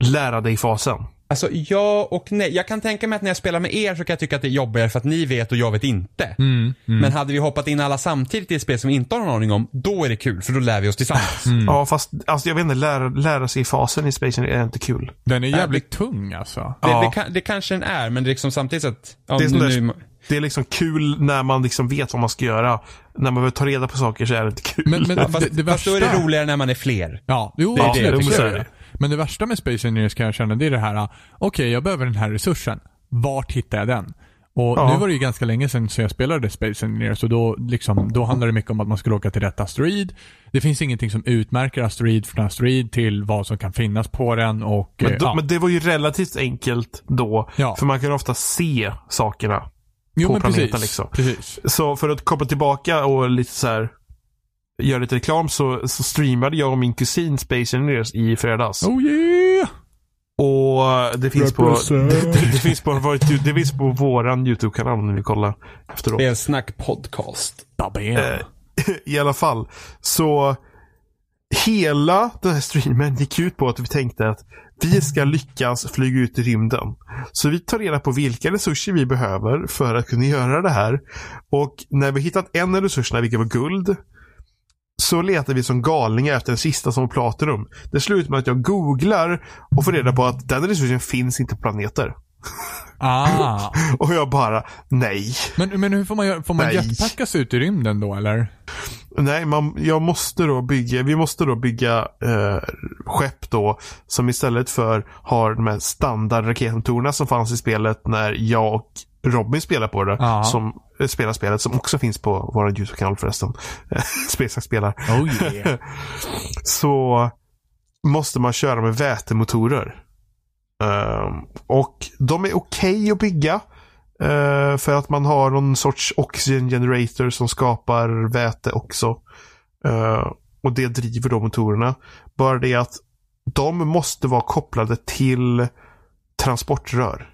lära dig-fasen. Alltså ja och nej. Jag kan tänka mig att när jag spelar med er så kan jag tycka att det är jobbigare för att ni vet och jag vet inte. Mm, mm. Men hade vi hoppat in alla samtidigt i ett spel som vi inte har någon aning om, då är det kul för då lär vi oss tillsammans. Mm. Ja, fast alltså, jag vet inte, lära, lära sig fasen i Space är inte kul. Den är jävligt tung alltså. Det, Ja. det, det kanske den är, men det är liksom samtidigt så att... Ja, Det är nu, Det är liksom kul när man liksom vet vad man ska göra. När man behöver ta reda på saker så är det inte kul. Men, men fast, det, det fast värsta... då är det roligare när man är fler. Ja, jo, Det är det absolut. det är det. Men det värsta med Space Engineers kan jag känna, det är det här, okej jag behöver den här resursen. Vart hittar jag den? Och Ja. nu var det ju ganska länge sedan så jag spelade Space Engineers och då, liksom, då handlar det mycket om att man skulle åka till rätt asteroid. Det finns ingenting som utmärker asteroid från asteroid till vad som kan finnas på den och Men, då, ja. men det var ju relativt enkelt då. Ja. För man kan ofta se sakerna. Jo, på men planeten precis, liksom. Precis. Så för att koppla tillbaka och lite så här göra lite reklam så, så streamade jag och min kusin Space Engineers i fredags. Oh yeah! Och det finns på, det, det, finns på, det finns på våran YouTube-kanal om ni vill kolla efteråt. Spelsnack podcast. Babben. Eh, I alla fall. Så hela den här streamen gick ut på att vi tänkte att vi ska lyckas flyga ut i rymden. Så vi tar reda på vilka resurser vi behöver för att kunna göra det här. Och när vi hittat en av resurserna, vilket var guld, så letar vi som galningar efter den sista som var platinum. Det slutar med att jag googlar och får reda på att den resursen finns inte på planeter. Ah. Och jag bara, nej. Men, men hur får man göra? Får man Nej. jetpackas ut i rymden då eller? Nej, man, jag måste då bygga, vi måste då bygga eh, skepp då som istället för har de här standard raketmotorerna som fanns i spelet när jag och Robin spelar på det. Ja. Som eh, spelar spelet som också finns på vår YouTube-kanal förresten. Spelsnack spelar. Oh yeah. Så måste man köra med vätemotorer. Ehm, och de är okej att bygga. eh, för att man har någon sorts oxygen generator som skapar väte också. Eh, och det driver då motorerna. Bara det att de måste vara kopplade till transportrör.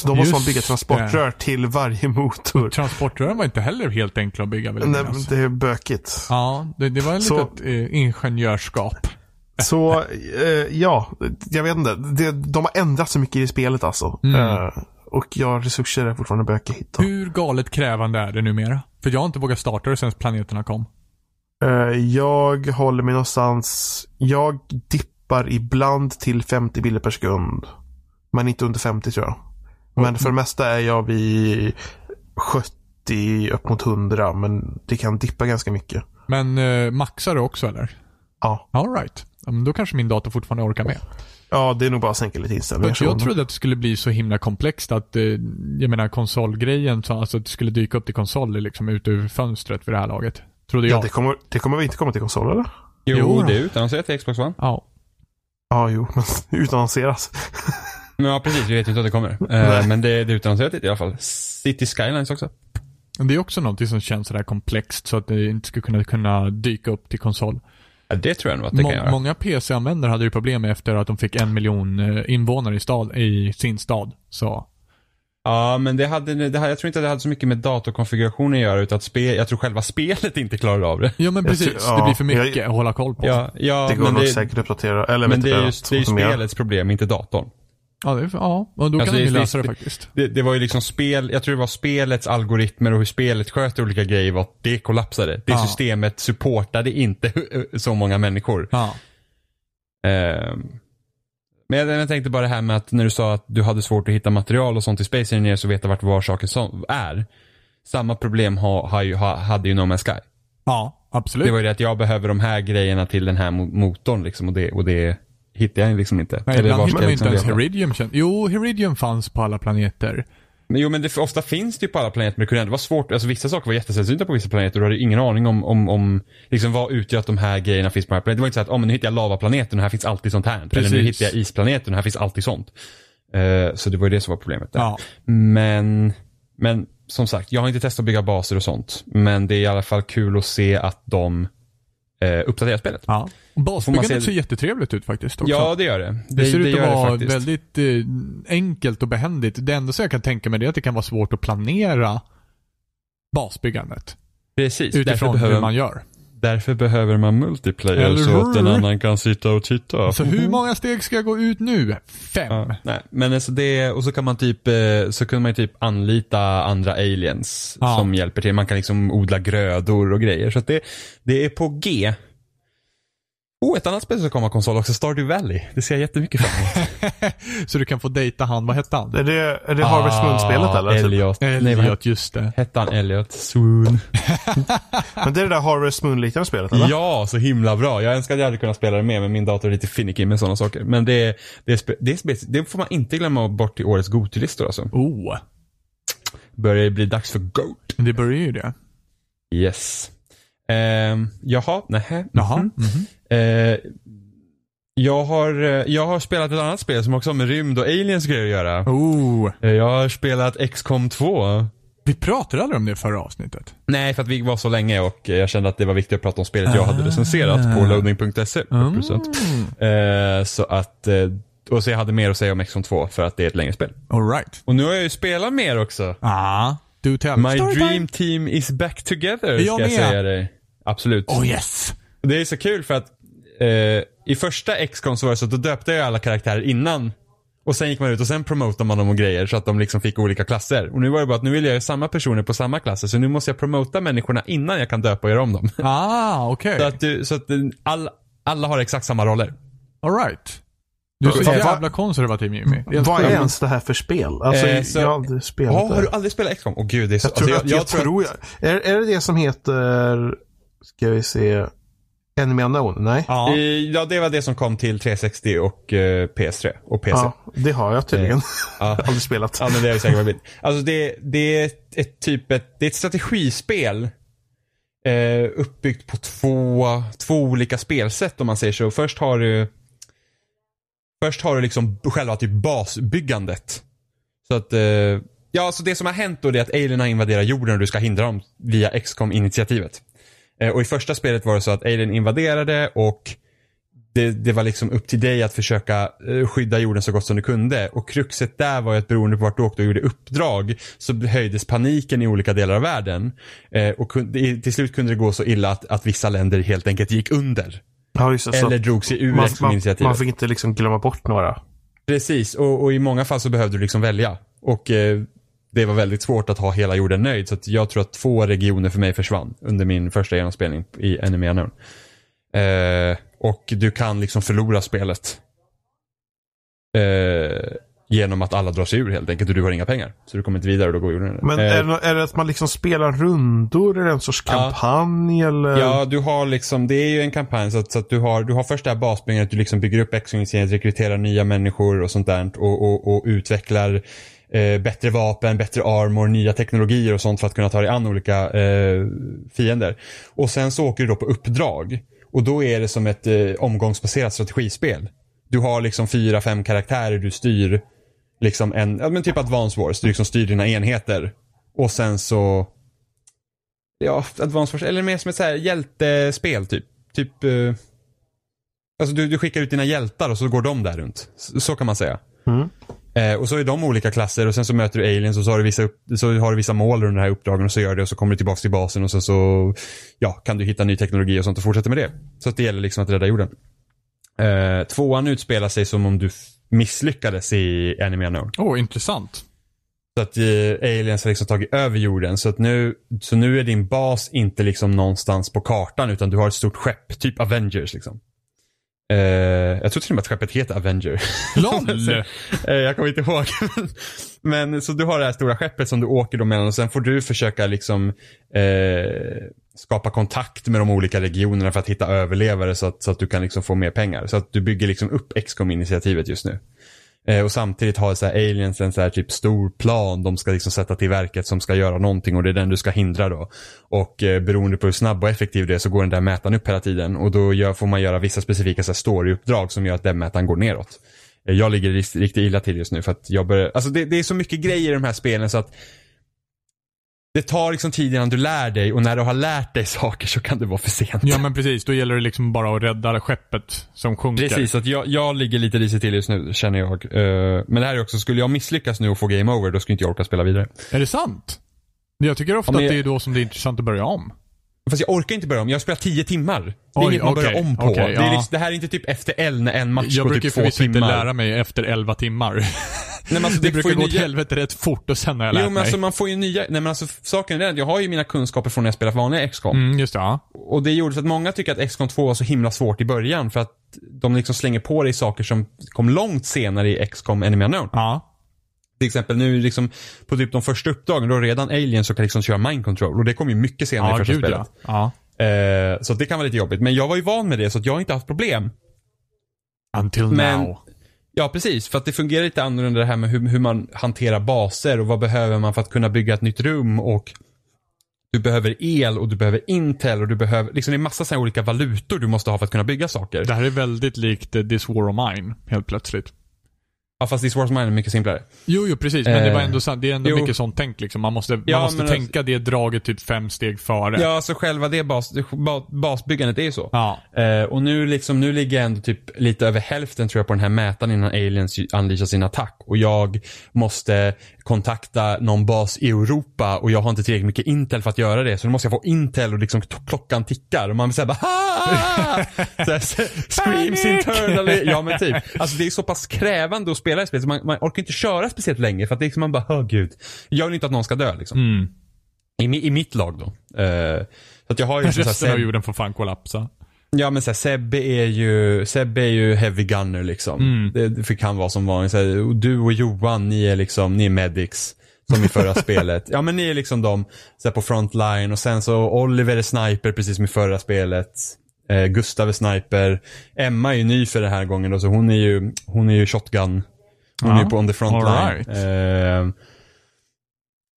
Så då måste man Just bygga det. transportrör till varje motor. Transportrören var inte heller helt enkla att bygga jag Nej, minnas. det är bökigt. Ja, det, det var ett Så- litet eh, ingenjörskap. Så eh, ja, jag vet inte. Det, de har ändrat så mycket i spelet alltså. Mm. Eh, och ja, resurser är fortfarande att hitta. Hur galet krävande är det numera? För jag har inte vågat starta det sen planeterna kom. Eh, jag håller mig någonstans. Jag dippar ibland till 50 bilder per sekund. Men inte under 50 tror jag. Men för det mesta är jag vid 70 upp mot 100. Men det kan dippa ganska mycket. Men eh, maxar du också eller? Ja, All right. Ja, men då kanske min dator fortfarande orkar med. ja det är nog bara att sänka lite inställningar. Jag trodde att det skulle bli så himla komplext att, eh, jag menar konsolgrejen, så alltså att det skulle dyka upp till konsoler liksom ut ur fönstret vid det här laget. Trodde Ja, jag. det kommer, det kommer väl inte komma till konsol eller? Jo, Jo det är utannonserat till Xbox One. Ja. Ja, jo, men utannonseras. Ja, precis. Vi vet ju inte att det kommer. Eh, Nej. men det, det är utannonserat i alla fall. City Skylines också. Det är också något som känns sådär komplext så att det inte skulle kunna, kunna dyka upp till konsol. Ja, det tror jag nog att det Må- kan göra. många PC-användare hade ju problem med efter att de fick en miljon eh, invånare i, stad, i sin stad. Så Ja, men det hade, det hade, jag tror inte att det hade så mycket med datorkonfigurationen att göra, utan att spel, jag tror själva spelet inte klarade av det. Ja men Jag precis, tror- ja, det blir för jag- mycket att hålla koll på. Ja, ja Det går men, nog det, säkert att uppdatera. Eller men det är ju, inte, det är ju automera. spelets problem, inte datorn. Ja, det ja och då kan Alltså, de ju det- lösa det faktiskt. Det, det var ju liksom spel, jag tror det var spelets algoritmer och hur spelet sköter olika grejer var det kollapsade. Det Ja. systemet supportade inte så många människor. Ja. Ehm, men jag, jag tänkte bara det här med att när du sa att du hade svårt att hitta material och sånt i Space Engineers och veta vart var saker som är. Samma problem ha, ha, ju- ha, hade ju No Man's Sky. Ja, absolut. Det var ju det att jag behöver de här grejerna till den här mo- motorn liksom och det, och det hittar jag liksom inte. Nej, Eller ibland hittar man inte ens liksom leta? Heridium. känd- Jo, Heridium fanns på alla planeter. Men jo men det, ofta finns det ju på alla planeter men det kunde ändå vara svårt, alltså vissa saker var jättesällsynta på vissa planeter och du hade ingen aning om, om, om liksom vad utgör att de här grejerna finns på den här planeten. Det var inte så att, oh, men nu hittar jag lavaplaneten och här finns alltid sånt här. Eller nu Precis. hittar jag isplaneten och här finns alltid sånt. Eh, så det var ju det som var problemet där. Ja. Men, men som sagt, jag har inte testat att bygga baser och sånt. Men det är i alla fall kul att se att de eh, uppdaterar spelet. ja. Basbyggandet se- ser jättetrevligt ut faktiskt också. Ja, det gör det. Det, ser ut gör att det vara väldigt eh, enkelt och behändigt. Det enda som jag kan tänka mig det är att det kan vara svårt att planera basbyggandet. Precis, Utifrån behöver, hur man gör. Därför behöver man multiplayer Eller så att en annan kan sitta och titta. Alltså hur många steg ska jag gå ut nu? Fem. Ja, nej, men alltså det, och så kan man typ, eh, så kunde man typ anlita andra aliens Ja. som hjälper till. Man kan liksom odla grödor och grejer. Så att det, det är på G. Oh, ett annat spel som kommer konsol också, Stardew Valley. Det ser jag jättemycket fram emot. Så du kan få dejta han, vad hette han? Är det, är det Harvest Moon-spelet eller? Typ? Ah, Elliot. Nej, vad Elliot, just det. hette han? Elliot? Swoon. Men det är det där Harvest Moon-liknande spelet eller? Ja, så himla bra. Jag önskar att jag hade kunnat spela det med, men min dator är lite finicky med sådana saker. Men det, det, det, det får man inte glömma bort i årets Gotilistor alltså. Oh, Börjar det bli dags för GOAT. det börjar ju det. Yes. Um, jaha, nähä. Jaha. mhm. mhm. Eh, jag, har, eh, jag har spelat ett annat spel som också har med rymd och aliens grejer att göra. Oh. Eh, Jag har spelat XCOM 2. Vi pratade aldrig om det i förra avsnittet. Nej, för att vi var så länge och eh, jag kände att det var viktigt att prata om spelet jag hade recenserat på loading.se. Mm. Eh, så att, eh, och så jag hade mer att säga om XCOM 2 för att det är ett längre spel. Alright. Och nu har jag ju spelat mer också. Ah. Do tell. My Storytime. dream team is back together, Jag ska jag med. säga dig. Absolut. Oh yes. Det är så kul för att eh, i första XCOM så var det så att då döpte jag alla karaktärer innan. Och sen gick man ut och sen promotade man dem och grejer så att de liksom fick olika klasser. Och nu var det bara att nu vill jag göra samma personer på samma klasser så nu måste jag promota människorna innan jag kan döpa och göra om dem. Ah, okej. så att, du, så att eh, all, alla har exakt samma roller. Alright. Du är så Vad- jävla konservativ Jimmy. Vad är ens det här för spel? Alltså, Eh, så- jag har aldrig spelat Ja, har du det. aldrig spelat XCOM? Åh gud, det är så... Jag tror, alltså, att, jag, tror jag, är, är det det som heter, ska vi se, Enemy Unknown? Nej? Ja. Eh, Ja, det var det som kom till 360 och eh, PS3 och PC. Ja, det har jag tydligen. Ja. aldrig spelat. Ja men det är säkert det blir. Alltså det, det är ett, ett typ ett, det är ett strategispel. Eh, uppbyggt på två, två olika spelsätt om man säger så. Först har du Först har du liksom själva typ basbyggandet. Så att, eh, ja alltså det som har hänt då det är att alien har invaderat jorden och du ska hindra dem via XCOM-initiativet. Eh, och i första spelet var det så att alien invaderade och det, det var liksom upp till dig att försöka eh, skydda jorden så gott som du kunde. Och kruxet där var ju att beroende på vart du åkte och gjorde uppdrag så höjdes paniken i olika delar av världen. Eh, och till slut kunde det gå så illa att, att vissa länder helt enkelt gick under. Ja, just det, Eller drog sig ur man, man, Exco-initiativet. man fick inte liksom glömma bort några. Precis, och, och i många fall så behövde du liksom välja. Och eh, det var väldigt svårt att ha hela jorden nöjd. Så jag tror att två regioner för mig försvann under min första genomspelning i Enemy Unknown. Eh, och du kan liksom förlora spelet. Eh, genom att alla drar sig ur helt enkelt och du har inga pengar. Så du kommer inte vidare och då går jorden Men eh, är, det, är det att man liksom spelar rundor? Är det en sorts Ja. kampanj eller? Ja, du har liksom, det är ju en kampanj så att, så att du har, du har först det här basbyggandet, du liksom bygger upp X-Wing-serien, rekryterar nya människor och sånt där och, och, och utvecklar eh, bättre vapen, bättre armor, nya teknologier och sånt för att kunna ta dig an olika eh, fiender. Och sen så åker du då på uppdrag och då är det som ett eh, omgångsbaserat strategispel. Du har liksom fyra, fem karaktärer du styr, liksom en, ja men typ Advance Wars, du liksom styr dina enheter. Och sen så Ja, Advanced Wars, eller mer som ett så här hjältespel typ. Typ, eh, alltså du, du skickar ut dina hjältar och så går de där runt. Så, så kan man säga. Mm. Eh, och så är de olika klasser och sen så möter du aliens och så har du vissa, upp, så har du vissa mål under de här uppdragen och så gör det och så kommer du tillbaka till basen och sen så ja, kan du hitta ny teknologi och sånt och fortsätta med det. Så att det gäller liksom att rädda jorden. Eh, tvåan utspelar sig som om du misslyckades i Enemy Unknown. Åh, oh, intressant. Så att eh, aliens har liksom tagit över jorden. Så att nu, så nu är din bas inte liksom någonstans på kartan utan du har ett stort skepp, typ Avengers liksom. Eh, jag tror till och med att skeppet heter Avenger. LOL! Eh, jag kommer inte ihåg. Men så du har det här stora skeppet som du åker då mellan och sen får du försöka liksom eh, skapa kontakt med de olika regionerna för att hitta överlevare så att, så att du kan liksom få mer pengar. Så att du bygger liksom upp XCOM-initiativet just nu. Eh, och samtidigt har så här aliens en så här typ stor plan de ska liksom sätta till verket som ska göra någonting och det är den du ska hindra då. Och eh, beroende på hur snabb och effektiv det är så går den där mätaren upp hela tiden och då gör, får man göra vissa specifika så här storyuppdrag som gör att den mätaren går neråt. Eh, jag ligger riktigt, riktigt illa till just nu för att jag börjar, alltså det, det är så mycket grejer i de här spelen så att det tar liksom tid innan du lär dig och när du har lärt dig saker så kan det vara för sent. Ja men precis, då gäller det liksom bara att rädda skeppet som sjunker. Precis, att jag, jag ligger lite risigt till just nu känner jag. Eh, men det här är också, skulle jag misslyckas nu och få game over då skulle inte jag orka spela vidare. Är det sant? Jag tycker ofta men att det är då som det är intressant att börja om. Fast jag orkar inte börja om, jag har spelat 10 timmar. Det är Oj, inget man okej, börjar om på. okej, det, är ja. liksom, det här är inte typ efter L när en match Jag går brukar typ två förvisso inte timmar. lära mig efter 11 timmar. Nej, men alltså, det, det brukar får ju gå åt nya- helvete rätt fort och sen har jag lärt Jo men mig. alltså man får ju nya, nej men alltså saken är den, jag har ju mina kunskaper från när jag spelade vanliga XCOM. Mm, just det, ja. Och det gjorde så att många tycker att XCOM 2 var så himla svårt i början för att de liksom slänger på dig saker som kom långt senare i XCOM Enemy Unknown. Ja. Till exempel nu liksom på typ de första uppdragen då redan aliens som kan liksom köra mind control och det kom ju mycket senare Ja, i första gud spelet. ja. ja. Eh, så det kan vara lite jobbigt. Men jag var ju van med det så att jag har inte haft problem. Until Men- now. Ja, precis. För att det fungerar lite annorlunda det här med hur, hur man hanterar baser och vad behöver man för att kunna bygga ett nytt rum och du behöver el och du behöver Intel och du behöver, liksom det är massa sådana olika valutor du måste ha för att kunna bygga saker. Det här är väldigt likt This War of Mine, helt plötsligt. Ja, fast This Wars Mine är mycket simplare. Jo, jo precis. Men det var Eh, ändå, sant- det är ändå jo. mycket sånt tänk liksom. Man måste, Ja, man måste men tänka det draget typ fem steg före. Ja, så själva det bas, det ba- basbyggandet är ju så. Ja. Eh, och nu liksom, nu ligger jag ändå typ lite över hälften tror jag på den här mätaren innan aliens unleashar sin attack. Och jag måste kontakta någon bas i Europa och jag har inte tillräckligt mycket intel för att göra det. Så nu måste jag få intel och liksom klockan tickar och man säger bara "Ah!" så här, Screams internally. Ja men typ. Alltså det är så pass krävande att spela i spelet så man, man orkar inte köra speciellt länge för att det är liksom man bara, åh gud. Jag vill inte att någon ska dö liksom. Mm. I, I mitt lag då. Eh, så att jag har ju liksom Resten av Seb- jorden får fan kollapsa. Ja men såhär, Sebbe är ju, Sebbe är ju heavy gunner liksom. Mm. Det, det kan vara som vanligt. Så här, och Du och Johan, ni är liksom, ni är medics. Som i förra spelet. Ja men ni är liksom de, så här, på frontline och sen så Oliver är sniper precis som i förra spelet. Eh, Gustav är sniper. Emma är ju ny för den här gången då, så hon är ju, hon är ju shotgun. Hon Ja, är ju på on the frontline. right. Eh,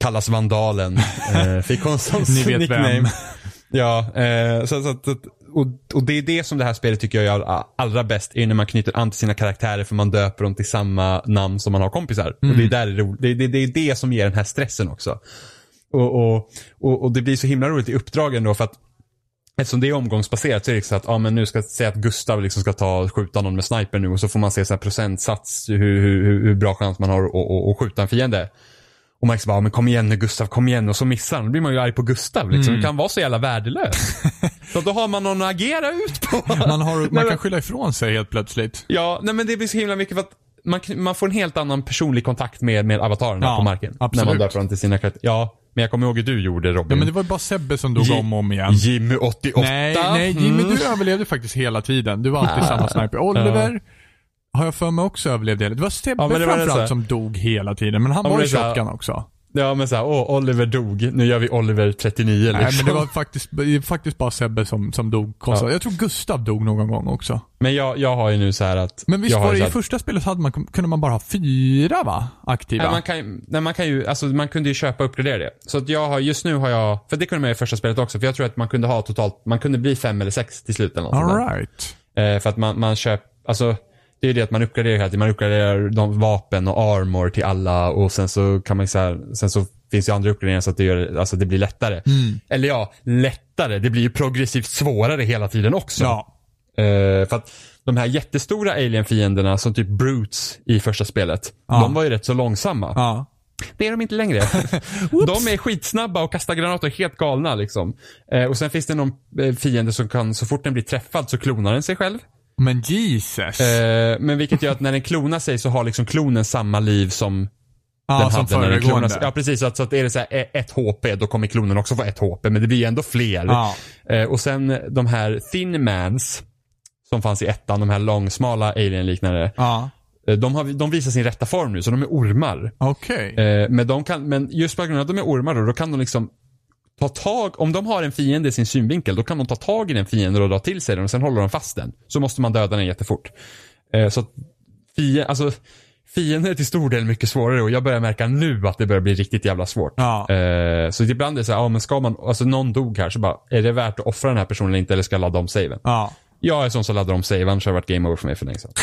kallas Vandalen. Eh, fick hon som Ni vet nickname. vem. Ja, eh, så, så, att- och, och det är det som det här spelet tycker jag är allra bäst, är när man knyter an till sina karaktärer för man döper dem till samma namn som man har kompisar. Och det är, där det, är det, det, det är det som ger den här stressen också. Och, och, och, och det blir så himla roligt i uppdragen då för att Eftersom det är omgångsbaserat så är det så att, ja men nu ska säga att Gustav liksom ska ta skjuta någon med sniper nu och så får man se så procentsats hur, hur, hur, hur bra chans man har att, att, att skjuta en fiende. Och liksom bara, ja, men kom igen nu Gustav, kom igen och så missar han. Då blir man ju arg på Gustav liksom. Mm. Det kan vara så jävla värdelös. så då har man någon att agera ut på. Man, har, man Nej, kan men- skylla ifrån sig helt plötsligt. Ja, nej men det blir så himla mycket för att man, man får en helt annan personlig kontakt med, med avatarerna Ja, på marken. absolut. När man döper dem till sina karaktärer. Ja, men jag kommer ihåg hur du gjorde Robin. Ja men det var ju bara Sebbe som dog Ji- om och om igen. Jimmy 88. Nej, nej Jimmy Mm. du överlevde faktiskt hela tiden. Du var alltid Ah. samma sniper. Oliver har jag för mig också överlevde hela Det var Sebbe Ja, framförallt som dog hela tiden. Men han Ja, var ju här- shotgun också. Ja men såhär, åh Oliver dog, nu gör vi Oliver 39 liksom. Nej men det var faktiskt, faktiskt bara Sebbe som, som dog konstant. Ja. Jag tror Gustav dog någon gång också. Men jag, jag har ju nu så här att... Men visst var det ju i första spelet hade man, kunde man bara ha fyra va? Aktiva? Nej, man kan, ju- nej, man kan ju, alltså man kunde ju köpa och uppgradera det. Så att jag har, just nu har jag, för det kunde man göra i första spelet också, för jag tror att man kunde ha totalt, man kunde bli fem eller sex till slut eller något där. Alright. Eh, för att man, man köper, alltså det är det att man uppgraderar hela tiden. Man uppgraderar de vapen och armor till alla och sen så kan man så här, sen så finns det ju andra uppgraderingar så att det, gör, alltså det blir lättare. Eller ja, lättare. Det blir ju progressivt svårare hela tiden också. Ja. Eh, för att de här jättestora alien-fienderna som typ Brutes i första spelet, Ja. de var ju rätt så långsamma. Ja. Det är de inte längre. de är skitsnabba och kastar granater helt galna liksom. Eh, och sen finns det någon eh, fiende som kan, så fort den blir träffad så klonar den sig själv. Men Jesus. Eh, men vilket gör att när den klonar sig så har liksom klonen samma liv som ja, den som hade när den klonar sig. Ja precis, så att, så att är det så här, eh, ett HP då kommer klonen också få ett HP men det blir ju ändå fler. Ja. Eh, och sen de här thin mans som fanns i ettan, de här långsmala alien-liknande. Ja. eh, De, har, de visar sin rätta form nu så de är ormar. Okej. Eh, men, de kan, men just på grund av att de är ormar då, då kan de liksom ta tag, om de har en fiende i sin synvinkel, då kan de ta tag i den fienden och dra till sig den och sen håller de fast den. Så måste man döda den jättefort. Eh, så att fie, alltså, fiender är till stor del mycket svårare och jag börjar märka nu att det börjar bli riktigt jävla svårt. Ja. Eh, så ibland är det så här, ja men ska man, alltså någon dog här så bara, är det värt att offra den här personen eller inte eller ska jag ladda om saven? Ja. Jag är sån som laddar om save, annars har det varit game over för mig för länge sedan.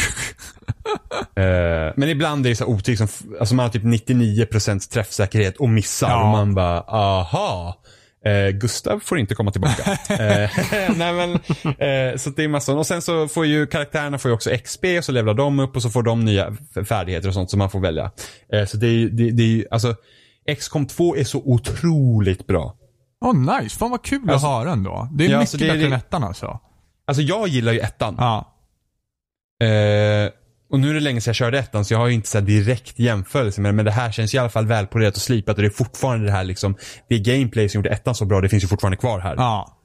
Eh, men ibland är det så otyg som, alltså man har typ 99% träffsäkerhet och missar Ja. och man bara, aha. Eh, Gustav får inte komma tillbaka. eh, nej men, eh, så det är massor. Och sen så får ju karaktärerna får ju också XP och så levlar de upp och så får de nya färdigheter och sånt som man får välja. Eh, så det är ju, det, det är ju, alltså XCOM 2 är så otroligt bra. Åh nice. Fan vad kul Alltså- att höra ändå. Det är Ja, mycket så det bättre det- än ettan alltså. Alltså jag gillar ju ettan. Ja. Och nu är det länge sedan jag körde ettan så jag har ju inte så direkt jämförelse med det. Men det här känns i alla fall välpolerat och slipat och det är fortfarande det här liksom. Det gameplay som gjorde ettan så bra, det finns ju fortfarande kvar här. Ja.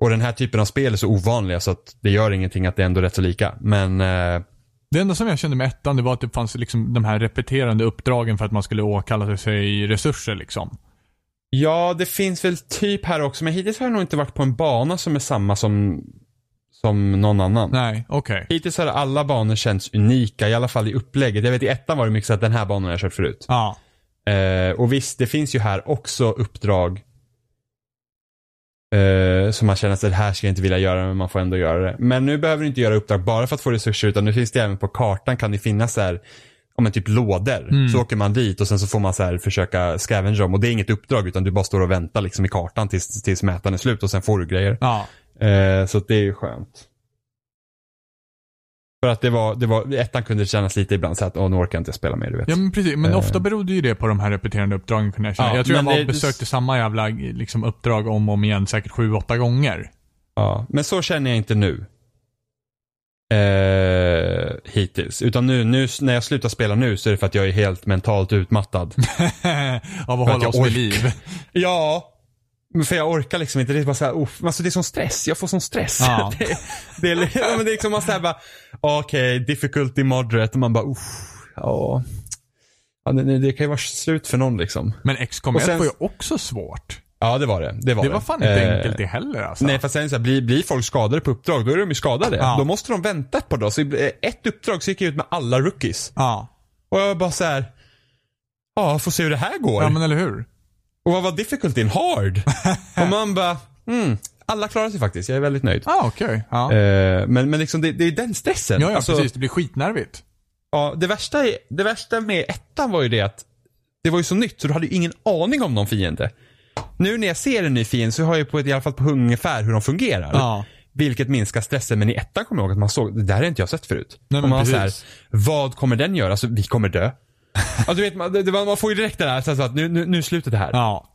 Och den här typen av spel är så ovanliga så att det gör ingenting att det är ändå rätt så lika. Men eh, Det enda som jag kände med ettan, det var att det fanns liksom de här repeterande uppdragen för att man skulle åkalla sig resurser liksom. ja, det finns väl typ här också. Men hittills har jag nog inte varit på en bana som är samma som, som någon annan. Nej, okej. Hittills har alla banor känts unika, i alla fall i upplägget. Jag vet i ettan var det mycket så att den här banan har jag kört förut. Ja. Eh, och visst, det finns ju här också uppdrag eh, som man känner att det här ska jag inte vilja göra, men man får ändå göra det. Men nu behöver du inte göra uppdrag bara för att få resurser, utan nu finns det även på kartan kan det finnas så här, om en typ lådor. Så åker man dit och sen så får man så här försöka scavenge dem. Och det är inget uppdrag, utan du bara står och väntar liksom i kartan tills, tills mätaren är slut och sen får du grejer. Ja. Eh, så det är ju skönt. För att det var, det var, ettan kunde kännas lite ibland så att, åh nu orkar jag inte spela mer, du vet. Ja men precis, men Eh. ofta berodde ju det på de här repeterande uppdragen kunde jag känna. Ja, jag tror jag var det- besökte samma jävla liksom, uppdrag om och om igen säkert sju, åtta gånger. Ja, men så känner jag inte nu. Eh, hittills. Utan nu, nu, när jag slutar spela nu så är det för att jag är helt mentalt utmattad. Av att hålla oss vid liv. ja, för jag orkar liksom inte. Det är bara så här, uff, alltså det är sån stress. Jag får sån stress. Ja. det, det, är, men det är liksom man säger bara, okej, difficulty moderate. Och man bara, uff, ja. ja det, det kan ju vara slut för någon liksom. Men XCOM Och 1 sen- var ju också svårt. Ja, det var det. Det var, Det var fan inte Eh, enkelt det heller alltså. Nej, fast sen så här, blir, blir folk skadade på uppdrag, då är de ju skadade. Ja. Då måste de vänta ett par dagar. Så eh, ett uppdrag så gick jag ut med alla rookies. Ja. Och jag bara så här. Ja, får se hur det här går. Ja men eller hur? Och vad var difficultyn? Hard. och man bara, mm, alla klarar sig faktiskt. Jag är väldigt nöjd. Ja okej. Ja. Eh, men, men liksom det, det är den stressen. ja, ja Alltså, precis. Det blir skitnervigt. Ja, det värsta, är, det värsta med ettan var ju det att det var ju så nytt så du hade ju ingen aning om någon fiende. nu när jag ser en ny fiende så har jag på ett, i alla fall på ungefär hur de fungerar. Ja. Vilket minskar stressen. Men i ettan kommer jag ihåg att man såg, det där har inte jag sett förut. Nej, och men man så här, precis. vad kommer den göra? Alltså vi kommer dö. Alltså du vet, man, det, det, man får ju direkt det där, så att nu, nu, nu är slutet det här. Ja.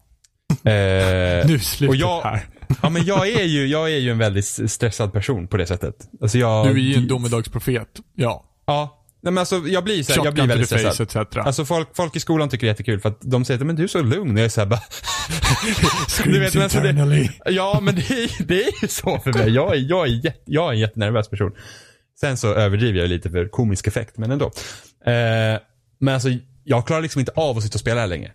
Eh, Nu är slutet och jag, här. Ja men jag är ju, jag är ju en väldigt stressad person på det sättet. Alltså jag... Du är ju en domedagsprofet. Ja. Ja. Nej men alltså jag blir så här, jag blir väldigt stressad. face. Alltså folk, folk i skolan tycker det är jättekul för att de säger att men du är så lugn och jag är såhär bara... Screams men alltså det-. Ja men det det är ju så för mig. Jag är, jag, är jätte, jag är en jättenervös person. Sen så överdriver jag lite för komisk effekt men ändå. Eh, men alltså jag klarar liksom inte av att sitta och spela här länge.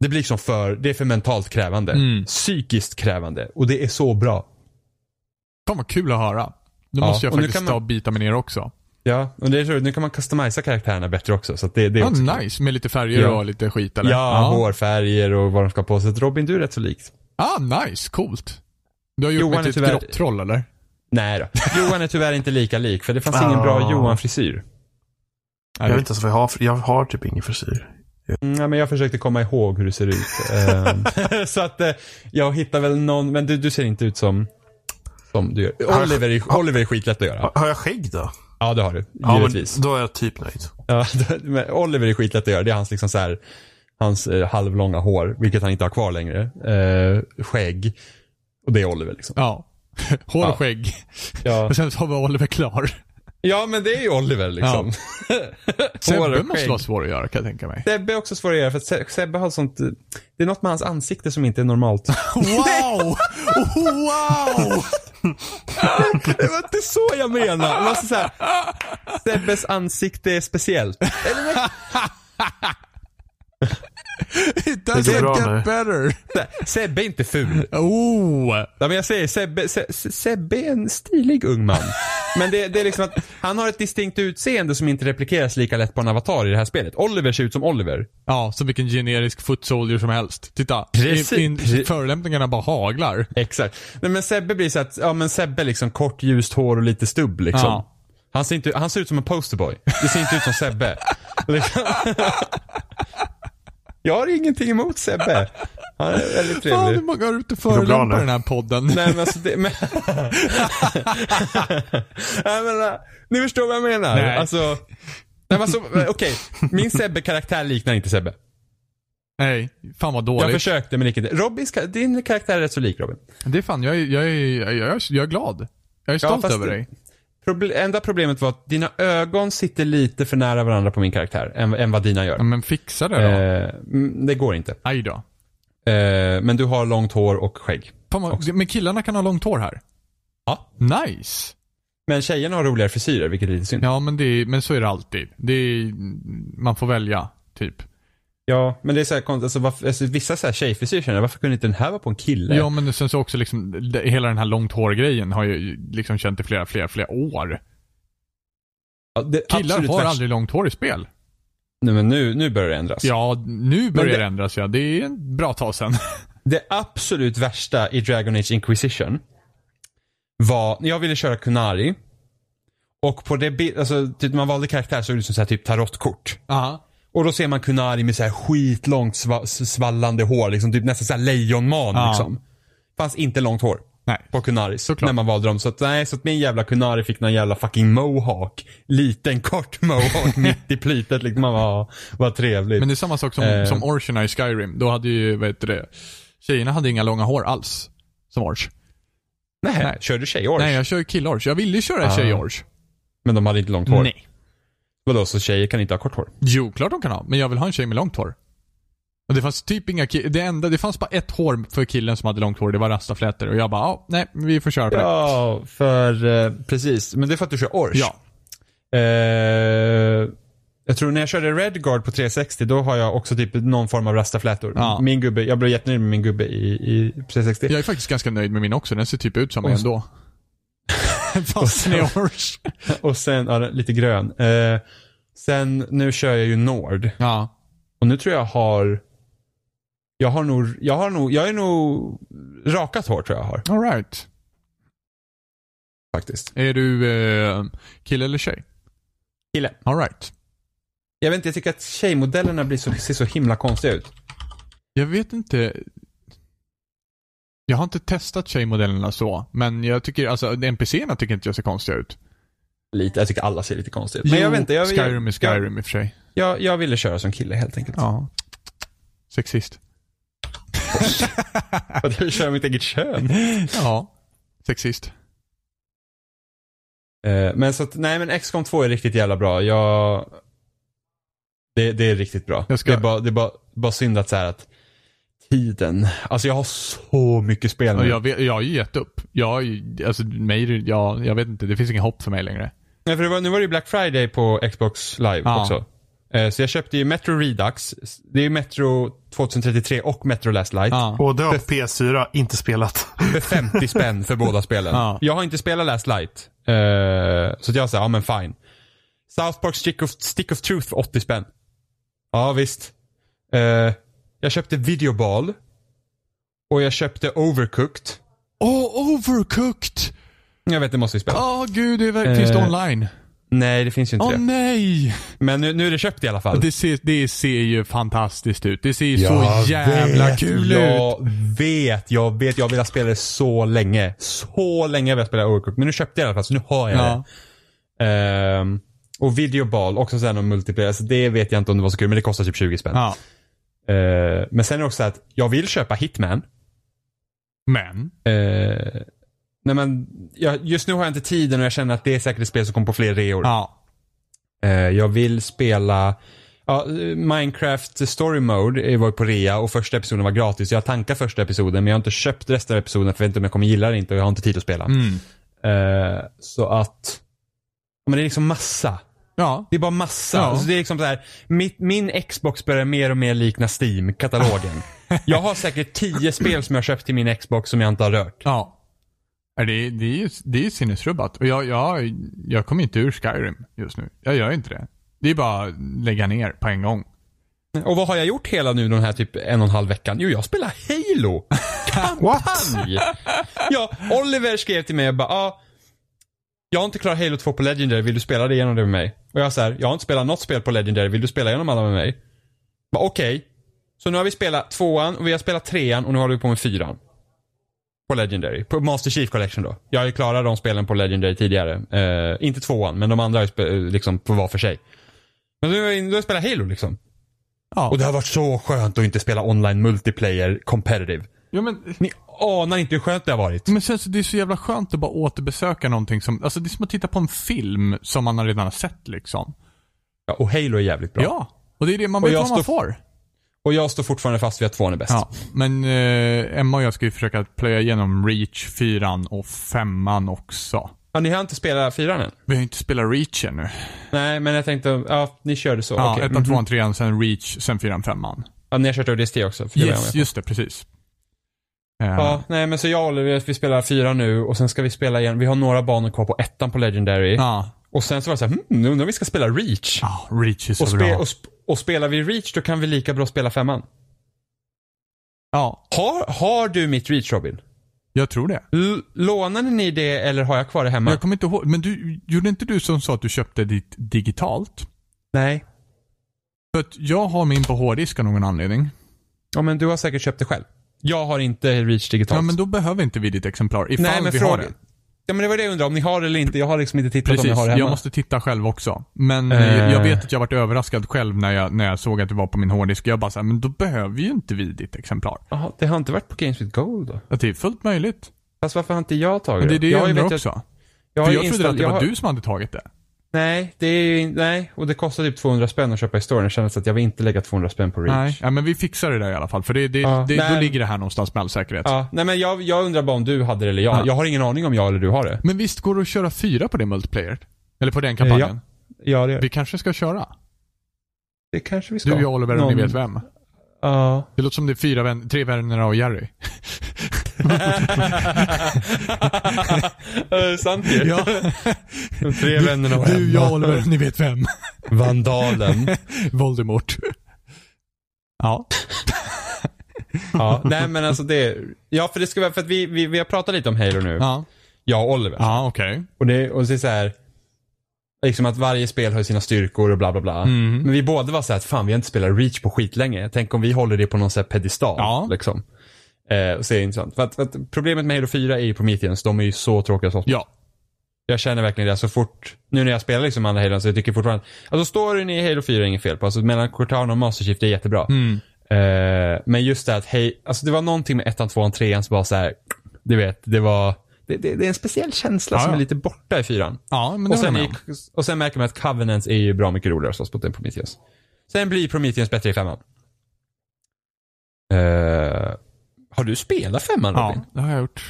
Det blir liksom för, det är för mentalt krävande. Mm. Psykiskt krävande. Och det är så bra. Fan vad kul att höra. Nu Ja, måste jag faktiskt kan ta man- och bita mig ner också. Ja, och det är roligt. Nu kan man customisa karaktärerna bättre också. Så det, det är Ja, också kul. nice. Med lite färger Ja. och lite skit eller? Ja, hårfärger och vad de ska ha på sig. Robin, du är rätt så likt. Ah, nice. Coolt. Du har gjort Johan mig till ett tyvärr- grotttroll eller? Nej då. Johan är tyvärr inte lika lik, för det fanns ingen Ah. bra Johan-frisyr. Jag vet inte ens vad jag har. Jag har typ ingen frisyr. Mm, nej, men jag försökte komma ihåg hur du ser ut. Ehm, så att eh, jag hittar väl någon, men du, du ser inte ut som, som du gör. Oliver är, Oliver är skitlätt att göra. Har, har jag skägg då? Ja, det har du. Ja, Givetvis. då är jag typ nöjd. Ja, men Oliver är skitlätt att göra. Det är hans liksom så här, hans eh, halvlånga hår, vilket han inte har kvar längre. Eh, skägg. Och det är Oliver liksom. Ja. Hår och Ja. skägg. Ja. Och sen så har vi Oliver klar. Ja, men det är ju Oliver liksom. Hår Sebbe måste vara svår att göra kan jag tänka mig. Sebbe är också svår att göra för att Se- Sebbe har sånt, det är något med hans ansikte som inte är normalt. Wow! Wow! det var inte så jag menade. Det var så här, Sebbes ansikte är speciellt. Eller, It doesn't bra get nu. better. Sebbe är inte ful. Oh! Ja, men jag säger Sebbe, Se, Se- Sebbe är en stilig ung man. Men det, det är liksom att han har ett distinkt utseende som inte replikeras lika lätt på en avatar i det här spelet. Oliver ser ut som Oliver. Ja, som vilken generisk foot soldier som helst. Titta. Precis. In, in, Pre- förolämpningarna bara haglar. Exakt. Nej men Sebbe blir så att, ja men Sebbe liksom kort ljust hår och lite stubb liksom. Ja. Han, ser inte, han ser ut som en posterboy. Det ser inte ut som Sebbe. Liksom. Jag har ingenting emot Sebbe. Han är väldigt Fan, hur trevlig. många har bra förolämpar nu. den här podden? Nej men alltså det, men... jag menar, ni förstår vad jag menar? Nej. Alltså, nej, men alltså okej. Min Sebbe-karaktär liknar inte Sebbe. Nej, fan vad Jag dåligt. försökte men gick inte. Robins, din karaktär är rätt så lik Robin. Det är fan, jag är, jag är, jag är, jag är glad. Jag är stolt fast över dig. Proble- enda problemet var att dina ögon sitter lite för nära varandra på min karaktär än, än vad dina gör. Ja, men fixa det då. Eh, det går inte. Aj då. Eh, men du har långt hår och skägg. Fan, men killarna kan ha långt hår här. Ja. Nice. Men tjejerna har roligare frisyrer, vilket är lite synd. Ja, men, det men så är det alltid. Det är, man får välja, typ. Ja, men det är så här konstigt. Alltså, varför, alltså, vissa så här tjejfrisyrer känner varför kunde inte den här vara på en kille? Ja, men sen så också liksom, det- hela den här långt hår-grejen har ju liksom känt i flera, flera, flera år. Ja, det Killar har värsta- aldrig långt hår i spel. Nej, men nu, nu börjar det ändras. Ja, nu börjar det- det ändras ja. Det är en bra tag sen. Det absolut värsta i Dragon Age Inquisition var, jag ville köra Kunari. Och på det, alltså, typ, man valde karaktär så är det som så här, typ tarotkort. Aha. Och då ser man Kunari med så här skitlångt sva, svallande hår, liksom typ nästan så här lejonman Ja. liksom. Fanns inte långt hår Nej. på Kunaris Såklart. när man valde dem. Så att, nej, så att min jävla Kunari fick någon jävla fucking mohawk. Liten kort mohawk mitt i plytet liksom. Man var, var trevligt. Men det är samma sak som, Eh. som Orcherna i Skyrim. Då hade ju, vad heter det, tjejerna hade inga långa hår alls. Som Orch. nej, nej. körde tjejors? Nej, jag kör kill-Orch. Jag ville ju köra Ah. tjej-Orch. Men de hade inte långt hår? Nej. Vadå, så tjejer kan inte ha kort hår? Jo, klart de kan ha. Men jag vill ha en tjej med långt hår. Och det fanns typ inga det enda, det fanns bara ett hår för killen som hade långt hår. Det var rastaflätor. Och jag bara, ja, nej, vi får köra på det. Ja, för eh, precis. Men det är för att du kör Orch. Ja. Eh, jag tror när jag körde Redguard på 360, då har jag också typ någon form av rastaflätor. Ja. Min gubbe, jag blev jättenöjd med min gubbe i, i 360. Jag är faktiskt ganska nöjd med min också. Den ser typ ut som mig s- ändå. Är Orch. Och sen, ja, lite grön. Eh, sen, nu kör jag ju Nord. Ja. Och nu tror jag har, jag har nog, jag har nog, jag är nog rakat hår tror jag har. Alright. Faktiskt. Är du eh, kille eller tjej? Kille. Alright. Jag vet inte, jag tycker att tjejmodellerna blir så, ser så himla konstiga ut. Jag vet inte. Jag har inte testat tjejmodellerna så, men jag tycker, alltså NPCerna tycker inte jag ser konstiga ut. Lite, jag tycker alla ser lite konstigt ut. Men jag vet inte, jag, Skyrim är jag, Skyrim i och för sig. jag, jag ville köra som kille helt enkelt. Ja. Sexist. För att jag vill köra mitt eget kön. Ja. Sexist. Eh, men så att, nej men XCOM 2 är riktigt jävla bra. Jag... Det, det är riktigt bra. Jag ska- Det är bara, det är bara, bara synd att så här att tiden, alltså jag har så mycket spel nu. Jag, vet, jag har ju gett upp. Jag, alltså mig, ja, jag vet inte, det finns inget hopp för mig längre. Nej, för det var, nu var det ju Black Friday på Xbox live Ja. också. Eh, så jag köpte ju Metro Redux, det är ju Metro 2033 och Metro Last Light. Ja. Både av PS4, inte spelat. För 50 spänn för båda spelen. Ja. Jag har inte spelat Last Light. eh, så jag säger, ja men fine. South Park Stick of, Stick of Truth för 80 spänn. Ja visst. Jag köpte Videoball. Och jag köpte Overcooked. Åh, overcooked! Jag vet, det måste vi spela. Åh gud, det är, finns det Eh, online? Nej, det finns ju inte Åh det. nej! Men nu, nu är det köpt i alla fall. Det ser, det ser ju fantastiskt ut. Det ser ju så jävla kul jag ut. vet, jag vet. Jag har velat spela det så länge. Så länge har jag spela Overcooked. Men nu köpte jag det i alla fall, så nu har jag Ja. det. Ehm, och Videoball, också sen om multiplayer. Så det vet jag inte om det var så kul, men det kostar typ 20 spänn. ja. Ehm, men sen är det också att jag vill köpa Hitman. Men, Ehm, nej men, jag, just nu har jag inte tiden och jag känner att det är säkert ett spel som kommer på fler reor. ja. Eh, jag vill spela ja, eh, Minecraft Story Mode var på rea och första episoden var gratis. Jag tankar första episoden men jag har inte köpt resten av episoden för jag vet inte om jag kommer gilla det inte och jag har inte tid att spela. Mm. Eh, så att, men det är liksom massa. Ja. Det är bara massa. Ja. Alltså det är liksom så här, mitt, min Xbox börjar mer och mer likna Steam-katalogen. jag har säkert tio spel som jag har köpt till min Xbox som jag inte har rört. Ja. Det är, det är ju det är sinnesrubbat. Och jag, jag, jag kommer inte ur Skyrim just nu. Jag gör inte det. Det är bara att lägga ner på en gång. Och vad har jag gjort hela nu den här typ en och en halv veckan? Jo, jag spelar Halo. Kampanj! ja, Oliver skrev till mig och bara, ah, jag har inte klarat Halo 2 på Legendary, vill du spela det igenom det med mig? Och jag säger, jag har inte spelat något spel på Legendary, vill du spela igenom alla med mig? Okej. Så nu har vi spelat tvåan och vi har spelat trean och nu håller vi på med fyran. På Legendary. På Master Chief Collection då. Jag har ju klarat de spelen på Legendary tidigare. Eh, inte tvåan, men de andra har ju spe- liksom på var för sig. Men nu har jag spelat Halo liksom. Ja. Och det har varit så skönt att inte spela online multiplayer competitive. Ja men, Ni anar inte hur skönt det har varit. men sen så det är så jävla skönt att bara återbesöka någonting som, alltså det är som att titta på en film som man redan har sett liksom. Ja, och Halo är jävligt bra. Ja. Och det är det man vet vad man får. Och jag står fortfarande fast vid att tvåan är bäst. Ja, men eh, Emma och jag ska ju försöka plöja igenom Reach 4 och 5 också. Ja, ni har inte spelat fyran än? Vi har inte spelat Reach ännu. Nej, men jag tänkte, ja, ni körde så. Ja, Okej. ettan, Mhm. tvåan, trean, sen Reach, sen fyran, femman. Ja, ni har kört ODST också? Yes, just det, precis. Eh, Ja, nej men så jag och Oliver, vi spelar fyra nu och sen ska vi spela igen. Vi har några banor kvar på ettan på Legendary. ja. Och sen så var det så här, hmm, nu undrar om vi ska spela Reach. Ja, Reach är så och, bra. och, sp- och spelar vi Reach då kan vi lika bra spela femman. Ja, Har, har du mitt Reach Robin? jag tror det. L- lånade ni det eller har jag kvar det hemma? Jag kommer inte ihåg, men du, gjorde inte du som sa att du köpte ditt digitalt? Nej. För att jag har min på hårddisk av någon anledning. Ja men du har säkert köpt det själv. Jag har inte Reach digitalt. Ja, men då behöver inte vi ditt exemplar, ifall Nej men vi har fråga. det. Ja men det var det jag undrade, om ni har det eller inte. Jag har liksom inte tittat om Precis, ni har det hemma. jag måste titta själv också. Men Eh. eh, jag vet att jag varit överraskad själv när jag, när jag såg att det var på min hårddisk. Jag bara såhär, men då behöver ju inte vi ditt exemplar. Jaha, det har inte varit på Games with Gold då? Att det är fullt möjligt. Fast varför har inte jag tagit Men det är det jag, har ju undrar också. Jag, har För jag trodde att det jag var har- du som hade tagit det. Nej, det är nej. Och det kostar typ 200 spänn att köpa i storyn. Jag känner så att jag vill inte lägga 200 spänn på Reach. Nej, ja, men vi fixar det där i alla fall. För det, det, Ja, det, då nej. ligger det här någonstans med all säkerhet. Ja, nej men jag, jag undrar bara om du hade det eller jag. Ja. Jag har ingen aning om jag eller du har det. Men visst går det att köra fyra på det multiplayer? Eller på den kampanjen? Ja, det, Vi kanske ska köra? det kanske vi ska. Du, jag, Oliver och Någon- ni vet vem. Ja. Det låter som det är fyra vän, tre vänner och Jerry. Sant ju. Ja. De tre vännerna var Du, jag, hemma. Oliver, ni vet vem. Vandalen. Voldemort. Ja. Ja, nej men alltså det, ja för det ska vara, för att vi, vi, vi har pratat lite om Halo nu. Ja, Jag och Oliver. ja okej. Och det, och det är så här, liksom att varje spel har sina styrkor och bla bla bla. Mm. Men vi båda var så här att fan vi har inte spelat Reach på skitlänge. Tänk om vi håller det på någon sån här pedestal. Ja. Liksom. Eh, och så är det intressant. För att, för att problemet med Halo 4 är ju Prometheus, de är ju så tråkiga slåss. Ja. Jag känner verkligen det så fort, nu när jag spelar liksom andra Halo så jag tycker fortfarande, alltså storyn i Halo 4 är inget fel på, alltså mellan Cortana och Master Chief det är jättebra. Mm. Eh, men just det att, hej, alltså det var någonting med ettan, tvåan, trean som var så här, du vet, det var, det, det, det är en speciell känsla Ja, som ja. är lite borta i fyran. Ja, men det Och håller jag sen, med och sen märker man att Covenants är ju bra mycket roligare att slåss mot än Prometheus. Sen blir Prometheus bättre i femman. Eh, har du spelat femman Robin? Ja, det har jag gjort.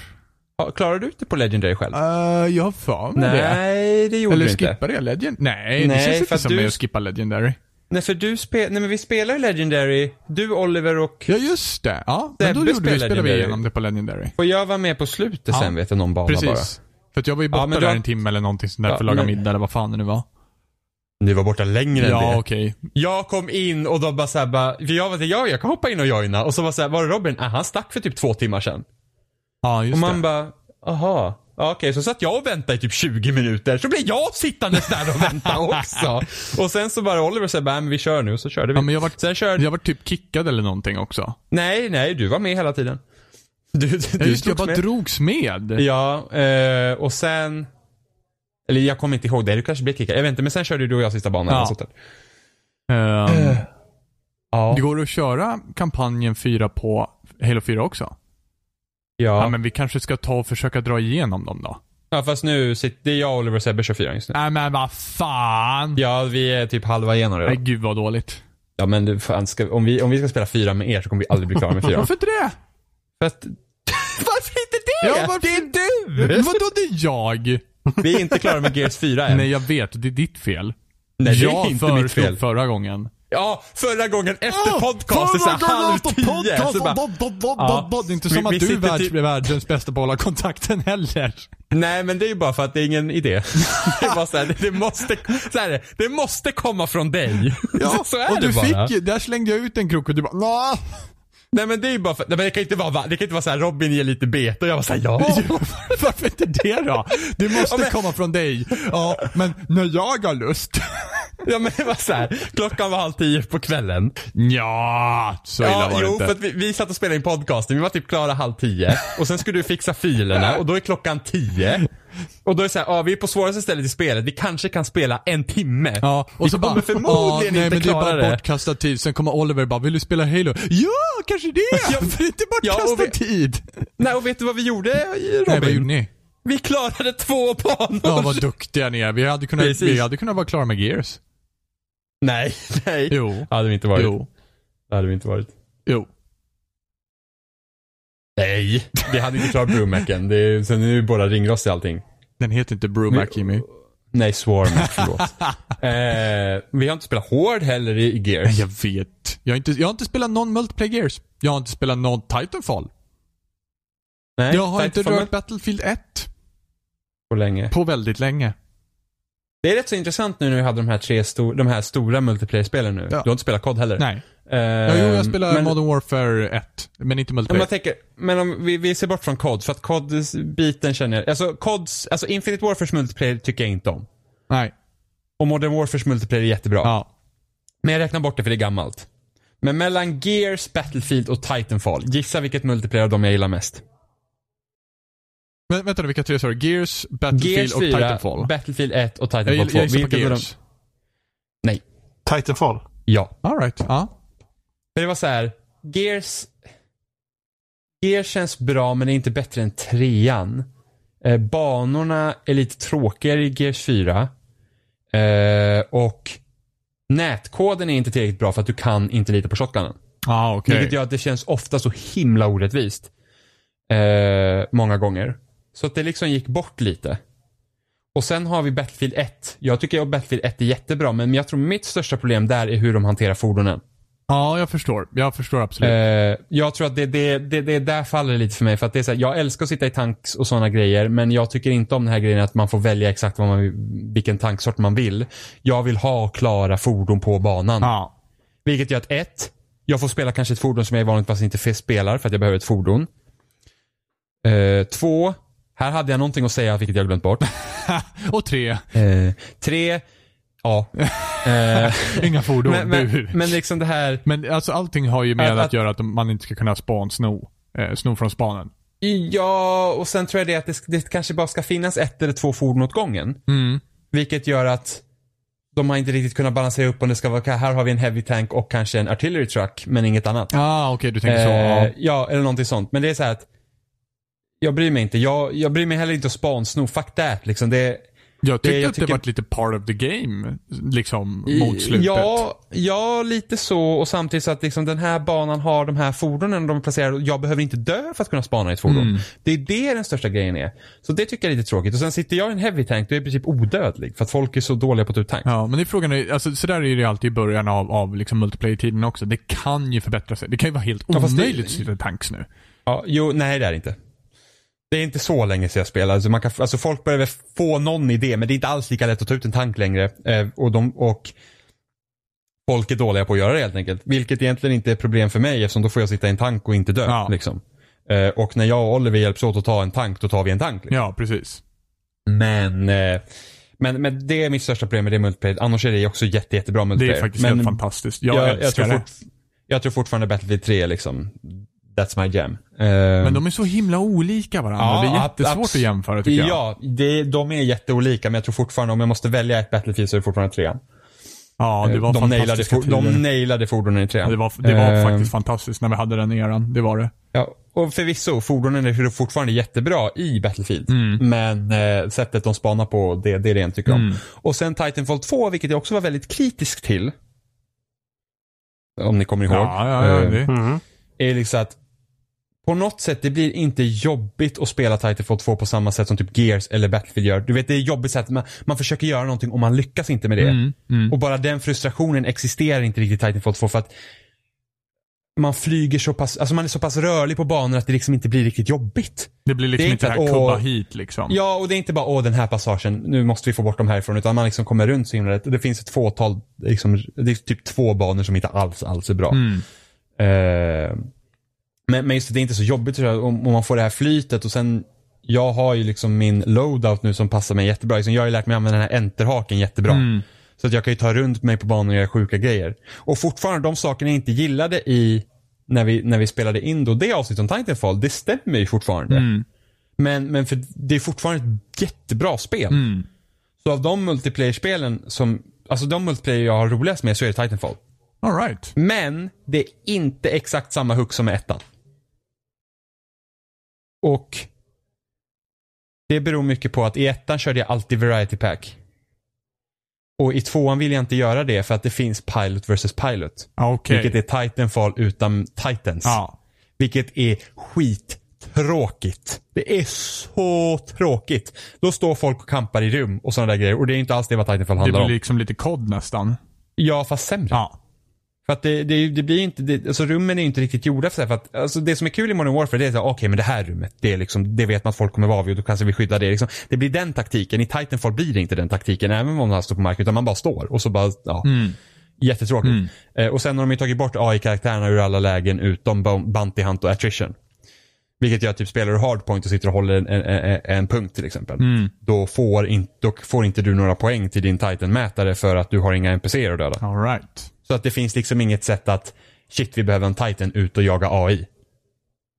Ja. Klarar du det på Legendary själv? Uh, jag har för mig det. Nej, det gjorde Eller du inte. skippade jag Legend? Nej, det Nej, känns för inte som du- att skippa Legendary. Nej, för du spel... Nej, men vi spelar Legendary. Du, Oliver och... Ja, just det. Ja, men då gjorde vi, spelar spelade vi Legendary. igenom det på Legendary. Och jag var med på slutet Ja, sen vet jag, någon bana Precis. bara. För att jag var ju borta Ja, du där en timme eller någonting sånt där Ja, för att laga men- middag eller vad fan det nu var. Du var borta längre än Ja, det. okej. Jag kom in och då bara såhär bara, för jag var såhär, ja jag kan hoppa in och joina. Och så var såhär, var det Robin? Ah, han stack för typ två timmar sedan. Ja, just och man det. bara, aha. Ja, Okej, så satt jag och väntade i typ 20 minuter. Så blev jag sittandes där och vänta också. och sen så bara Oliver sa bara, men vi kör nu. Och så körde vi. Ja, men jag var, Sen körde, jag var typ kickad eller någonting också. nej, nej, du var med hela tiden. Du, du, Ja, just det, jag bara med. drogs med. Ja, eh, och sen... Eller jag kommer inte ihåg det, du kanske blev kickad. Jag vet inte, men sen körde du och jag sista banan. Ja. eller sånt där. Ehm, Ja. det går att köra kampanjen 4 på Halo 4 också. Ja. Ja. men vi kanske ska ta och försöka dra igenom dem då. ja, fast nu sitter det är jag, Oliver och Sebbe kör fyran just nu. Nej men vad fan. Ja, vi är typ halva igenom Nej redan. gud vad dåligt. Ja, men du, fan, ska, om, vi, om vi ska spela fyra med er så kommer vi aldrig bli klara med fyran. Varför inte det? För att... Varför inte det? Ja, varför- Det är du! Vadå det är jag? Vi är inte klara med Gears 4 än. Nej jag vet, det är ditt fel. Nej, det är jag inte mitt fel. förra gången. Ja, förra gången efter podcasten så här halv tio. Så bara, Ja. Det är inte Vi- som att vi du är världs, typ- världens bästa på att hålla kontakten heller. Nej men det är ju bara för att det är ingen idé. Det är bara så här, det, det måste, så här, det måste komma från dig. så, så är och det du bara. fick ju, där slängde jag ut en krok och du bara Nå. Nej men det är ju bara för, nej, men det kan inte vara, det kan inte vara så här Robin ger lite bete och jag var såhär ja. Varför inte det då? Det måste Ja, men- komma från dig. Ja, men när jag har lust. Ja men det var så här, klockan var halv tio på kvällen. Ja, så illa Ja, var det jo inte. för att vi, vi satt och spelade in podcasten, vi var typ klara halv tio. Och sen skulle du fixa filerna och då är klockan tio. Och då är det såhär, ja vi är på svåraste stället i spelet, vi kanske kan spela en timme. Ja, och vi så kommer bara, förmodligen ja, nej, inte men det är klara bara det. bortkastad tid. Sen kommer Oliver bara, vill du spela Halo? Ja, kanske det! Ja, För det är inte ja, och bortkastad vi- tid. Nej och vet du vad vi gjorde Robin? Nej, vad gjorde ni? Vi klarade två banor. Ja, vad duktiga ni är. Vi hade kunnat, Precis. vi hade kunnat vara klara med Gears. Nej, nej. Jo. Det hade vi inte varit. Jo. Det hade vi inte varit. Jo. Nej, vi hade inte klarat Brewmacken. Det är, sen är vi båda ringrostiga i allting. Den heter inte Brumac, Jimmy. Nej, Swarmack, förlåt. eh, vi har inte spelat Hård heller i, Gears. Jag vet. Jag har, inte, jag har inte spelat någon multiplayer Gears. Jag har inte spelat någon Titanfall. Nej, jag har inte Titanfall rört Battlefield 1 på länge. på väldigt länge. Det är rätt så intressant nu när vi hade de här tre sto- de här stora multiplayer-spelen nu. Ja. Du har inte spelat COD heller? Nej. Eh, Ja, jo, jag spelar men, Modern Warfare 1, men inte multiplayer. jag tänker, men om vi, vi ser bort från COD, för att COD-biten känner jag, alltså CODs, alltså Infinite Warfares multiplayer tycker jag inte om. Nej. Och Modern Warfares multiplayer är jättebra. Ja. Men jag räknar bort det för det är gammalt. Men mellan Gears, Battlefield och Titanfall, gissa vilket multiplayer av dem jag gillar mest? Men vänta nu, vilka tre sa du? Gears, Battlefield Gears och 4, Titanfall? Battlefield 1 och jag, Titanfall gill- 2. jag gissar på Vilket av dem- Gears. Nej. Titanfall. Ja. Alright, ja. Men det var så här. Gears... Gears känns bra men det är inte bättre än trean. Eh, banorna är lite tråkigare i Gears 4. Eh, och nätkoden är inte tillräckligt bra för att du kan inte lita på shotgunen. Ja, okej. Vilket gör att det känns ofta så himla orättvist. Eh, många gånger. Så att det liksom gick bort lite. Och sen har vi Battlefield 1. Jag tycker att Battlefield 1 är jättebra men jag tror mitt största problem där är hur de hanterar fordonen. Ja, jag förstår. Jag förstår absolut. Eh, jag tror att det, det, det, det där faller lite för mig. För att det är så här, jag älskar att sitta i tanks och sådana grejer. Men jag tycker inte om den här grejen att man får välja exakt vad man, vilken tanksort man vill. Jag vill ha klara fordon på banan. ja. Vilket gör att ett, jag får spela kanske ett fordon som jag vanligtvis inte spelar för att jag behöver ett fordon. Eh, två, här hade jag någonting att säga vilket jag glömt bort. Och tre, Eh, tre, ja. Eh, inga fordon. men, men, men, liksom det här, men alltså allting har ju med Att- att, att- göra att man inte ska kunna spånsno. eh, sno från spanen. Ja, och sen tror jag det att det, det kanske bara ska finnas ett eller två fordon åt gången. Mm. Vilket gör att de har inte riktigt kunnat balansera upp om det ska vara, här har vi en heavy tank och kanske en artillery truck, men inget annat. Ah, okej, du tänker så. Eh, Ja. ja, eller någonting sånt. Men det är så här att jag bryr mig inte. Jag, jag bryr mig heller inte att spansno. Fuck that. Liksom det, Jag tyckte jag att det tycker- varit lite part of the game, liksom, mot slutet. Ja, ja, lite så. Och samtidigt så att liksom den här banan har de här fordonen de och Jag behöver inte dö för att kunna spana i ett fordon. Mm. Det är det den största grejen är. Så det tycker jag är lite tråkigt. Och sen sitter jag i en heavy tank, då är jag i princip odödlig. För att folk är så dåliga på att ta ut tank. Ja, men det är frågan, är, alltså, så där är det alltid i början av, av liksom multiplayer-tiden också. Det kan ju förbättra sig. Det kan ju vara helt Ja, fast det- omöjligt att sitta i tanks nu. Ja, jo, nej det är det inte. Det är inte så länge sedan jag spelade. Alltså, man kan, alltså folk börjar väl få någon idé, men det är inte alls lika lätt att ta ut en tank längre. Eh, och, de, och folk är dåliga på att göra det helt enkelt. Vilket egentligen inte är ett problem för mig eftersom då får jag sitta i en tank och inte dö. Ja. Liksom. Eh, och när jag och Oliver hjälps åt att ta en tank, då tar vi en tank. Liksom. Ja, precis. Men, eh, men, men det är mitt största problem med det multiplayer. Annars är det också jätte, jättebra Det multiplayer. är faktiskt men, helt fantastiskt. Jag, jag, jag, älskar tror det. fort, jag tror fortfarande Battlefield 3 liksom, that's my jam. Eh, Men de är så himla olika varandra. Ja, det är jättesvårt att jämföra tycker jag. Ja, det, de är jätteolika men jag tror fortfarande om jag måste välja ett Battlefield så är det fortfarande trean. Ja, det var de, nailade, fantastiska for, tider. de nailade fordonen i Ja, trean. det var, det var Eh, faktiskt fantastiskt när vi hade den eran. Det var det. Ja, och förvisso, fordonen är fortfarande jättebra i Battlefield. Mm. Men eh, sättet de spanar på, det, det är det jag tycker om. Mm. Och sen Titanfall 2, vilket jag också var väldigt kritisk till. Om ni kommer ihåg. Ja, ja, ja. Eh, Det. Mm. är liksom att på något sätt, det blir inte jobbigt att spela Titanfall 2 på samma sätt som typ Gears eller Battlefield gör. Du vet, det är jobbigt att man, man försöker göra någonting och man lyckas inte med det. Mm, mm. Och bara den frustrationen existerar inte riktigt i Titanfall 2 för att man flyger så pass, alltså man är så pass rörlig på banor att det liksom inte blir riktigt jobbigt. Det blir liksom det inte det här kubba hit liksom. Ja, och det är inte bara åh den här passagen, nu måste vi få bort dem härifrån, utan man liksom kommer runt så himla rätt. Det finns ett fåtal, liksom, det är typ två banor som inte alls, alls är bra. Mm. Eh, men, men just det, det är inte så jobbigt tror jag, om, om man får det här flytet och sen jag har ju liksom min loadout nu som passar mig jättebra. Liksom, jag har ju lärt mig använda den här enterhaken jättebra. Mm. Så att jag kan ju ta runt mig på banan och göra sjuka grejer. Och fortfarande de sakerna jag inte gillade i när vi, när vi spelade in då det avsnittet om Titanfall, det stämmer ju fortfarande. Mm. Men, men för det är fortfarande ett jättebra spel. Mm. Så av de multiplayer-spelen som, alltså de multiplayer jag har roligast med så är det Titanfall. All right. Men det är inte exakt samma hook som med ettan. Och det beror mycket på att i ettan körde jag alltid variety pack. Och i tvåan vill jag inte göra det för att det finns pilot versus pilot. Ja, Okej. Vilket är Titanfall utan Titans. Ja. Vilket är skittråkigt. Det är så tråkigt. Då står folk och kampar i rum och sådana där grejer. Och det är inte alls det vad Titanfall Det handlar blir om. liksom lite kod nästan. Ja, fast sämre. Ja. För att det, det, det blir inte, det, alltså rummen är inte riktigt gjorda för det. För att, alltså det som är kul i Modern Warfare det är här, okej men det här rummet, det är liksom, det vet man att folk kommer vara vid och då kanske vi skyddar det liksom. Det blir den taktiken. I Titanfall blir det inte den taktiken, även om man står på marken, utan man bara står och så bara, ja. Mm. Jättetråkigt. Mm. Eh, och sen har de ju tagit bort AI-karaktärerna ur alla lägen utom Bo- Bounty Hunt och Attrition. Vilket gör att typ spelar du hardpoint och sitter och håller en, en, en, en punkt till exempel. Mm. Då, får in, då får inte du några poäng till din Titan-mätare för att du har inga NPCer att döda. All right. Så att det finns liksom inget sätt att shit vi behöver en Titan ut och jaga AI.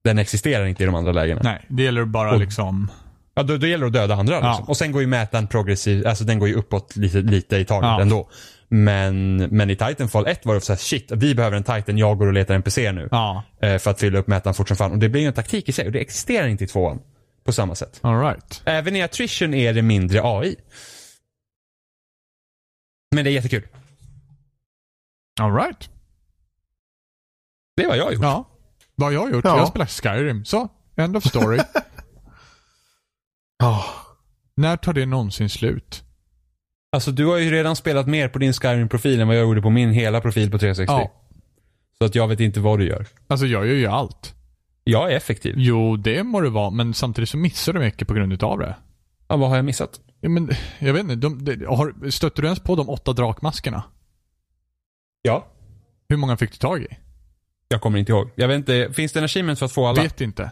Den existerar inte i de andra lägena. Nej, det gäller bara Och- liksom... Ja, då, då gäller det att döda andra liksom. Ja. Och sen går ju mätaren progressiv, alltså den går ju uppåt lite, lite i taget Ja. ändå. Men, men i Titanfall 1 var det så här, shit, vi behöver en Titan, jag går och letar NPC nu. Ja. Eh, för att fylla upp mätaren fort som fan. Och det blir ju en taktik i sig och det existerar inte i tvåan. På samma sätt. All right. Även i attrition är det mindre AI. Men det är jättekul. All right. Det är vad jag har gjort. Ja. Vad har jag gjort? Ja. Jag spelar Skyrim. Så, end of story. Ja. När tar det någonsin slut? Alltså du har ju redan spelat mer på din Skyrim-profil än vad jag gjorde på min hela profil på 360. Ja. Så att jag vet inte vad du gör. Alltså jag gör ju allt. Jag är effektiv. Jo, det må det vara, men samtidigt så missar du mycket på grund utav det. Ja, vad har jag missat? Ja, men, jag vet inte, de, de, har, stötte du ens på de åtta drakmaskerna? Ja. Hur många fick du tag i? Jag kommer inte ihåg. Jag vet inte, finns det en achievement för att få alla? Vet inte.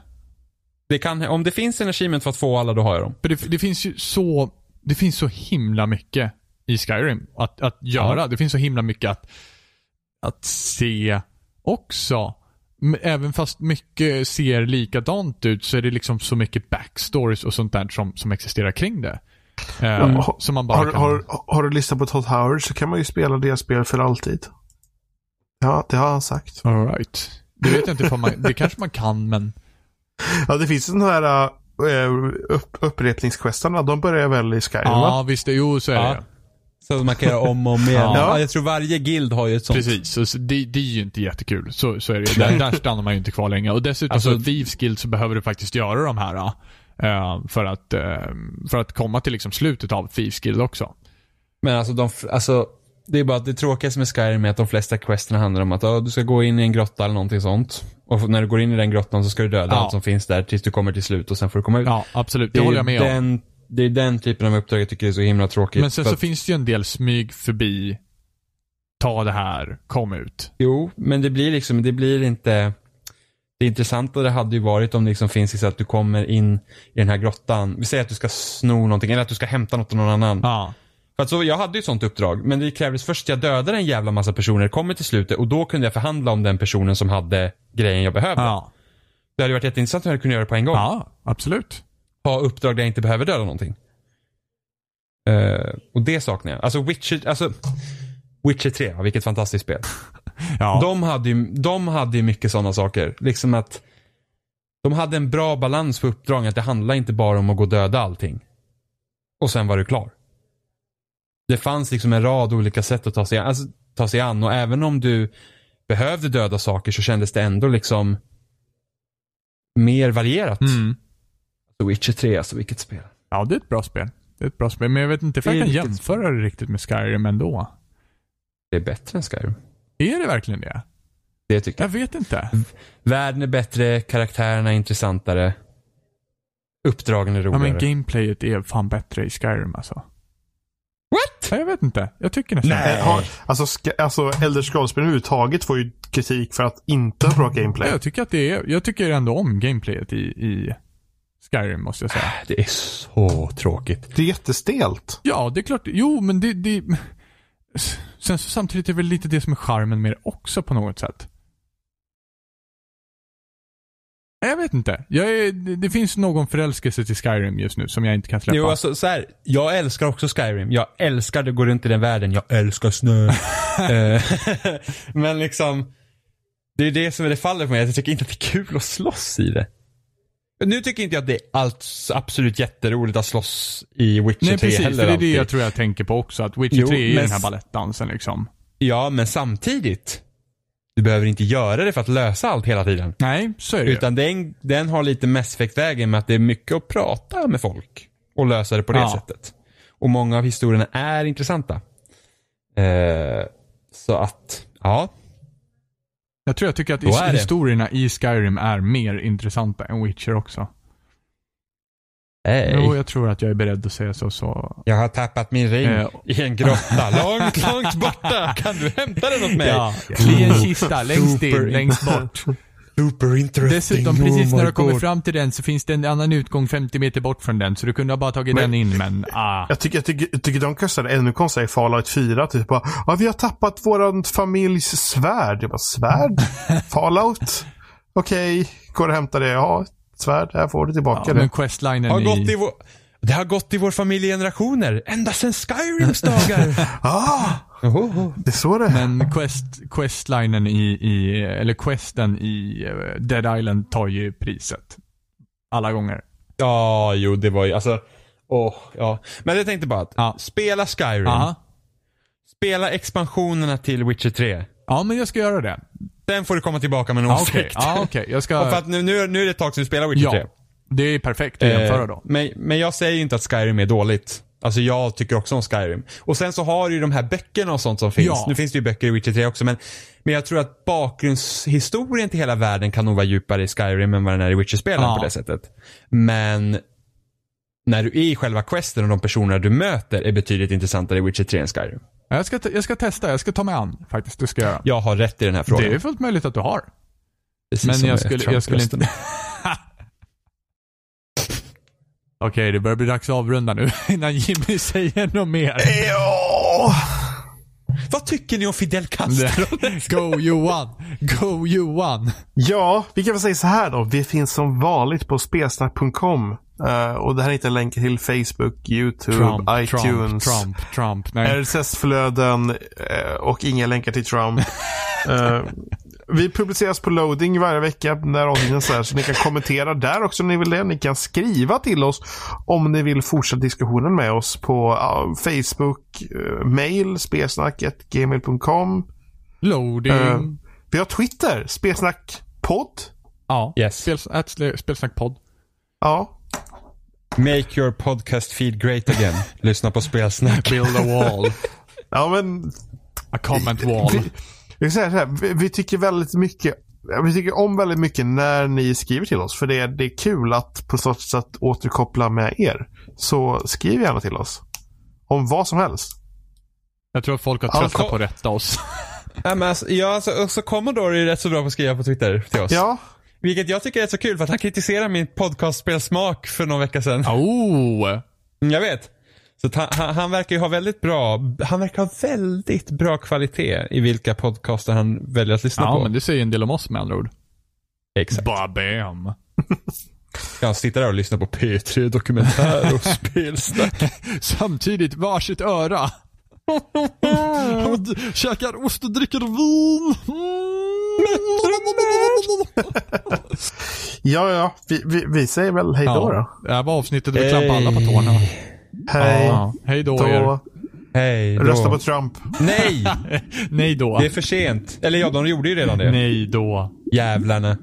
Det kan, om det finns en achievement för att få alla, då har jag dem. För det, det finns ju så, det finns så himla mycket i Skyrim att, att göra. Ja. Det finns så himla mycket att, att se också. även fast mycket ser likadant ut så är det liksom så mycket backstories och sånt där som, som existerar kring det. Eh, Mm. Som man bara Har, kan... har, har du lyssnat på Todd Howard så kan man ju spela det spel för alltid. Ja, det har han sagt. All right. Det vet jag inte ifall man, det kanske man kan men... Ja, det finns sådana här uh, upp, upprepningsquestarna. De börjar väl i Skyrim, Ja, visst. Det, jo, så är Ja. det. Så man kan göra om och om igen. Ja. Ja. jag tror varje guild har ju ett sånt. Precis, så det, det är ju inte jättekul. Så, så är det. Där, där stannar man ju inte kvar länge. Och dessutom Alltså- så Thieves Guild så behöver du faktiskt göra de här eh, för, att, eh, för att komma till liksom slutet av Thieves Guild också. Men alltså, de, alltså det är bara att det tråkigaste med Skyrim är att de flesta questerna handlar om att ja, du ska gå in i en grotta eller någonting sånt. Och när du går in i den grottan så ska du döda Ja. allt som finns där tills du kommer till slut och sen får du komma ut. Ja, absolut. Det, är håller jag med om. den, Det är den typen av uppdrag jag tycker är så himla tråkigt. Men sen så att- finns det ju en del smyg förbi. Ta det här, kom ut. Jo, men det blir liksom, det blir inte det intressanta hade ju varit om det liksom finns så att du kommer in i den här grottan. Vi säger att du ska sno någonting eller att du ska hämta något av någon annan. Ja. För att så, jag hade ju ett sånt uppdrag, men det krävdes först att jag dödade en jävla massa personer, kommer till slutet och då kunde jag förhandla om den personen som hade grejen jag behövde. Ja. Det hade varit jätteintressant om jag kunde göra det på en gång. ja, absolut. Ha uppdrag där jag inte behöver döda någonting. Eh, och det saknar jag. Alltså Witcher, alltså Witcher 3, ja, vilket fantastiskt spel. Ja. De hade ju, de hade ju mycket sådana saker. Liksom att de hade en bra balans på uppdragen. Att det handlar inte bara om att gå och döda allting. Och sen var du klar. Det fanns liksom en rad olika sätt att ta sig, an- alltså, ta sig an. Och även om du behövde döda saker så kändes det ändå liksom mer varierat. Mm. Så Witcher 3, alltså vilket spel. Ja, det är ett bra spel. Det är ett bra spel, men jag vet inte ifall är jag kan jämföra det riktigt med Skyrim ändå. Det är bättre än Skyrim. Är det verkligen det? Det tycker jag. Jag vet inte. Världen är bättre, karaktärerna är intressantare. Uppdragen är Ja, roligare. men gameplayet är fan bättre i Skyrim alltså. What? Ja, jag vet inte. Jag tycker nästan Nej. Har, alltså, ska, alltså Elder Scrolls-spel överhuvudtaget får ju kritik för att inte ha bra gameplay. Ja, Jag tycker att det är, jag tycker ändå om gameplayet i, i Skyrim måste jag säga. Det är så tråkigt. Det är jättestelt. Ja, det är klart. Jo, men det, det... Sen så samtidigt är det väl lite det som är charmen med det också på något sätt. Jag vet inte. Jag är, det, det finns någon förälskelse till Skyrim just nu som jag inte kan släppa. Jo, alltså så här, jag älskar också Skyrim. Jag älskar att gå runt i den världen. Jag älskar snö. Eh, Men liksom, det är det som är det faller för mig. Jag tycker inte att det är kul att slåss i det. Nu tycker inte jag att det är allt absolut jätteroligt att slåss i Witcher Nej, 3 precis. heller För det är det alltid. jag tror jag tänker på också. Att Witcher Jo, 3 är men den här balettdansen liksom. Ja, men samtidigt. Du behöver inte göra det för att lösa allt hela tiden. Nej, så är det. Utan den, den har lite Mass Effect-vägen med att det är mycket att prata med folk. Och lösa det på det Ja. sättet. Och många av historierna är intressanta. Eh, så att, ja. Jag tror jag tycker att historierna i Skyrim är mer intressanta än Witcher också. Hey. Jo, jag tror att jag är beredd att säga så. så. Jag har tappat min ring Eh. i en grotta långt, långt borta. Kan du hämta den åt mig? Ja, i en kista längst in, längst bort. Super interesting. Dessutom, Oh precis när my du kommer God. fram till den så finns det en annan utgång 50 meter bort från den. Så du kunde ha bara tagit Men- den in, men ah. Jag tycker, jag tycker, jag tycker de kastade ännu konstigare i Fallout 4. Typ bara, ja, vi har tappat våran familjs svärd. Jag bara, svärd? Fallout? Okej, går och hämtar det. Ja, svärd. Här får du tillbaka Ja, det. men questlinen Har gått i i... vår, det har gått i vår familj i generationer. Ända sedan Skyrims dagar. Ah, oh, det är så det är. Men quest, questlinen i, i, eller questen i eh, Dead Island tar ju priset. Alla gånger. Ja, jo det var ju, alltså, åh, ja. Men jag tänkte bara att, Ja. spela Skyrim. Aha. Spela expansionerna till Witcher 3. Ja, men jag ska göra det. Sen får du komma tillbaka med en Ja, åsikt. okej. Ja, okej. Jag Och för ska... att nu, nu, nu är det ett tag sedan du spelar Witcher 3. Ja. Det är perfekt att jämföra Eh, då. Men, men jag säger ju inte att Skyrim är dåligt. Alltså jag tycker också om Skyrim. Och sen så har du ju de här böckerna och sånt som finns. Ja. Nu finns det ju böcker i Witcher 3 också men, men jag tror att bakgrundshistorien till hela världen kan nog vara djupare i Skyrim än vad den är i Witcher-spelen Ja. på det sättet. Men när du är i själva questen och de personer du möter är betydligt intressantare i Witcher 3 än Skyrim. Jag ska, jag ska testa, jag ska ta mig an faktiskt. Det ska jag göra. Jag har rätt i den här frågan. Det är fullt möjligt att du har. Precis Men jag skulle, jag skulle inte... Okej, det börjar bli dags att avrunda nu innan Jimmy säger något mer. Ja. Vad tycker ni om Fidel Castro? Go Johan! Go Johan! Ja, vi kan väl säga så här då. Vi finns som vanligt på spelsnack.com. Uh, och det här är inte länkar till Facebook, YouTube, Trump, iTunes. Trump, Trump, Trump. Nej. RSS-flöden uh, och inga länkar till Trump. uh, vi publiceras på loading varje vecka när avsnitten så här, så ni kan kommentera där också om ni vill det. Ni kan skriva till oss om ni vill fortsätta diskussionen med oss på Facebook, mail, spelsnacket.gmail.com. Loading. vi har Twitter, spelsnackpodd. Ja. Yes. Spels, spelsnackpodd. Ja. Make your podcast feed great again. Lyssna på spelsnack. Build a wall. ja, men... A comment wall. Vi, vi, säger så här, vi, vi, tycker väldigt mycket vi tycker om väldigt mycket när ni skriver till oss. För det är, det är kul att på så sätt återkoppla med er. Så skriv gärna till oss. Om vad som helst. Jag tror att folk har tröttnat alltså, på att rätta oss. ja, men alltså, ja, alltså, så Commodore är rätt så bra på att skriva på Twitter till oss. Ja. Vilket jag tycker är så kul för att han kritiserade min podcastspelsmak för någon vecka sedan. Oh! Jag vet. Så han, han, han, verkar ju ha väldigt bra, han verkar ha väldigt bra kvalitet i vilka podcaster han väljer att lyssna ja, på. Ja, men det säger en del om oss med andra ord. Exakt. Babam. Jag sitter där och lyssnar på P3 Dokumentär och spelsnack. Samtidigt varsitt öra. Käkar ost och dricker vin. ja, ja. Vi, vi, vi, säger väl hej då ja, då. Det här var avsnittet där vi klampade alla på tårna. Hej. Ja, hej då, då. er. Hej då. Rösta på Trump. Nej! Nej då. Det är för sent. Eller ja, de gjorde ju redan det. Nej då. Jävlarna.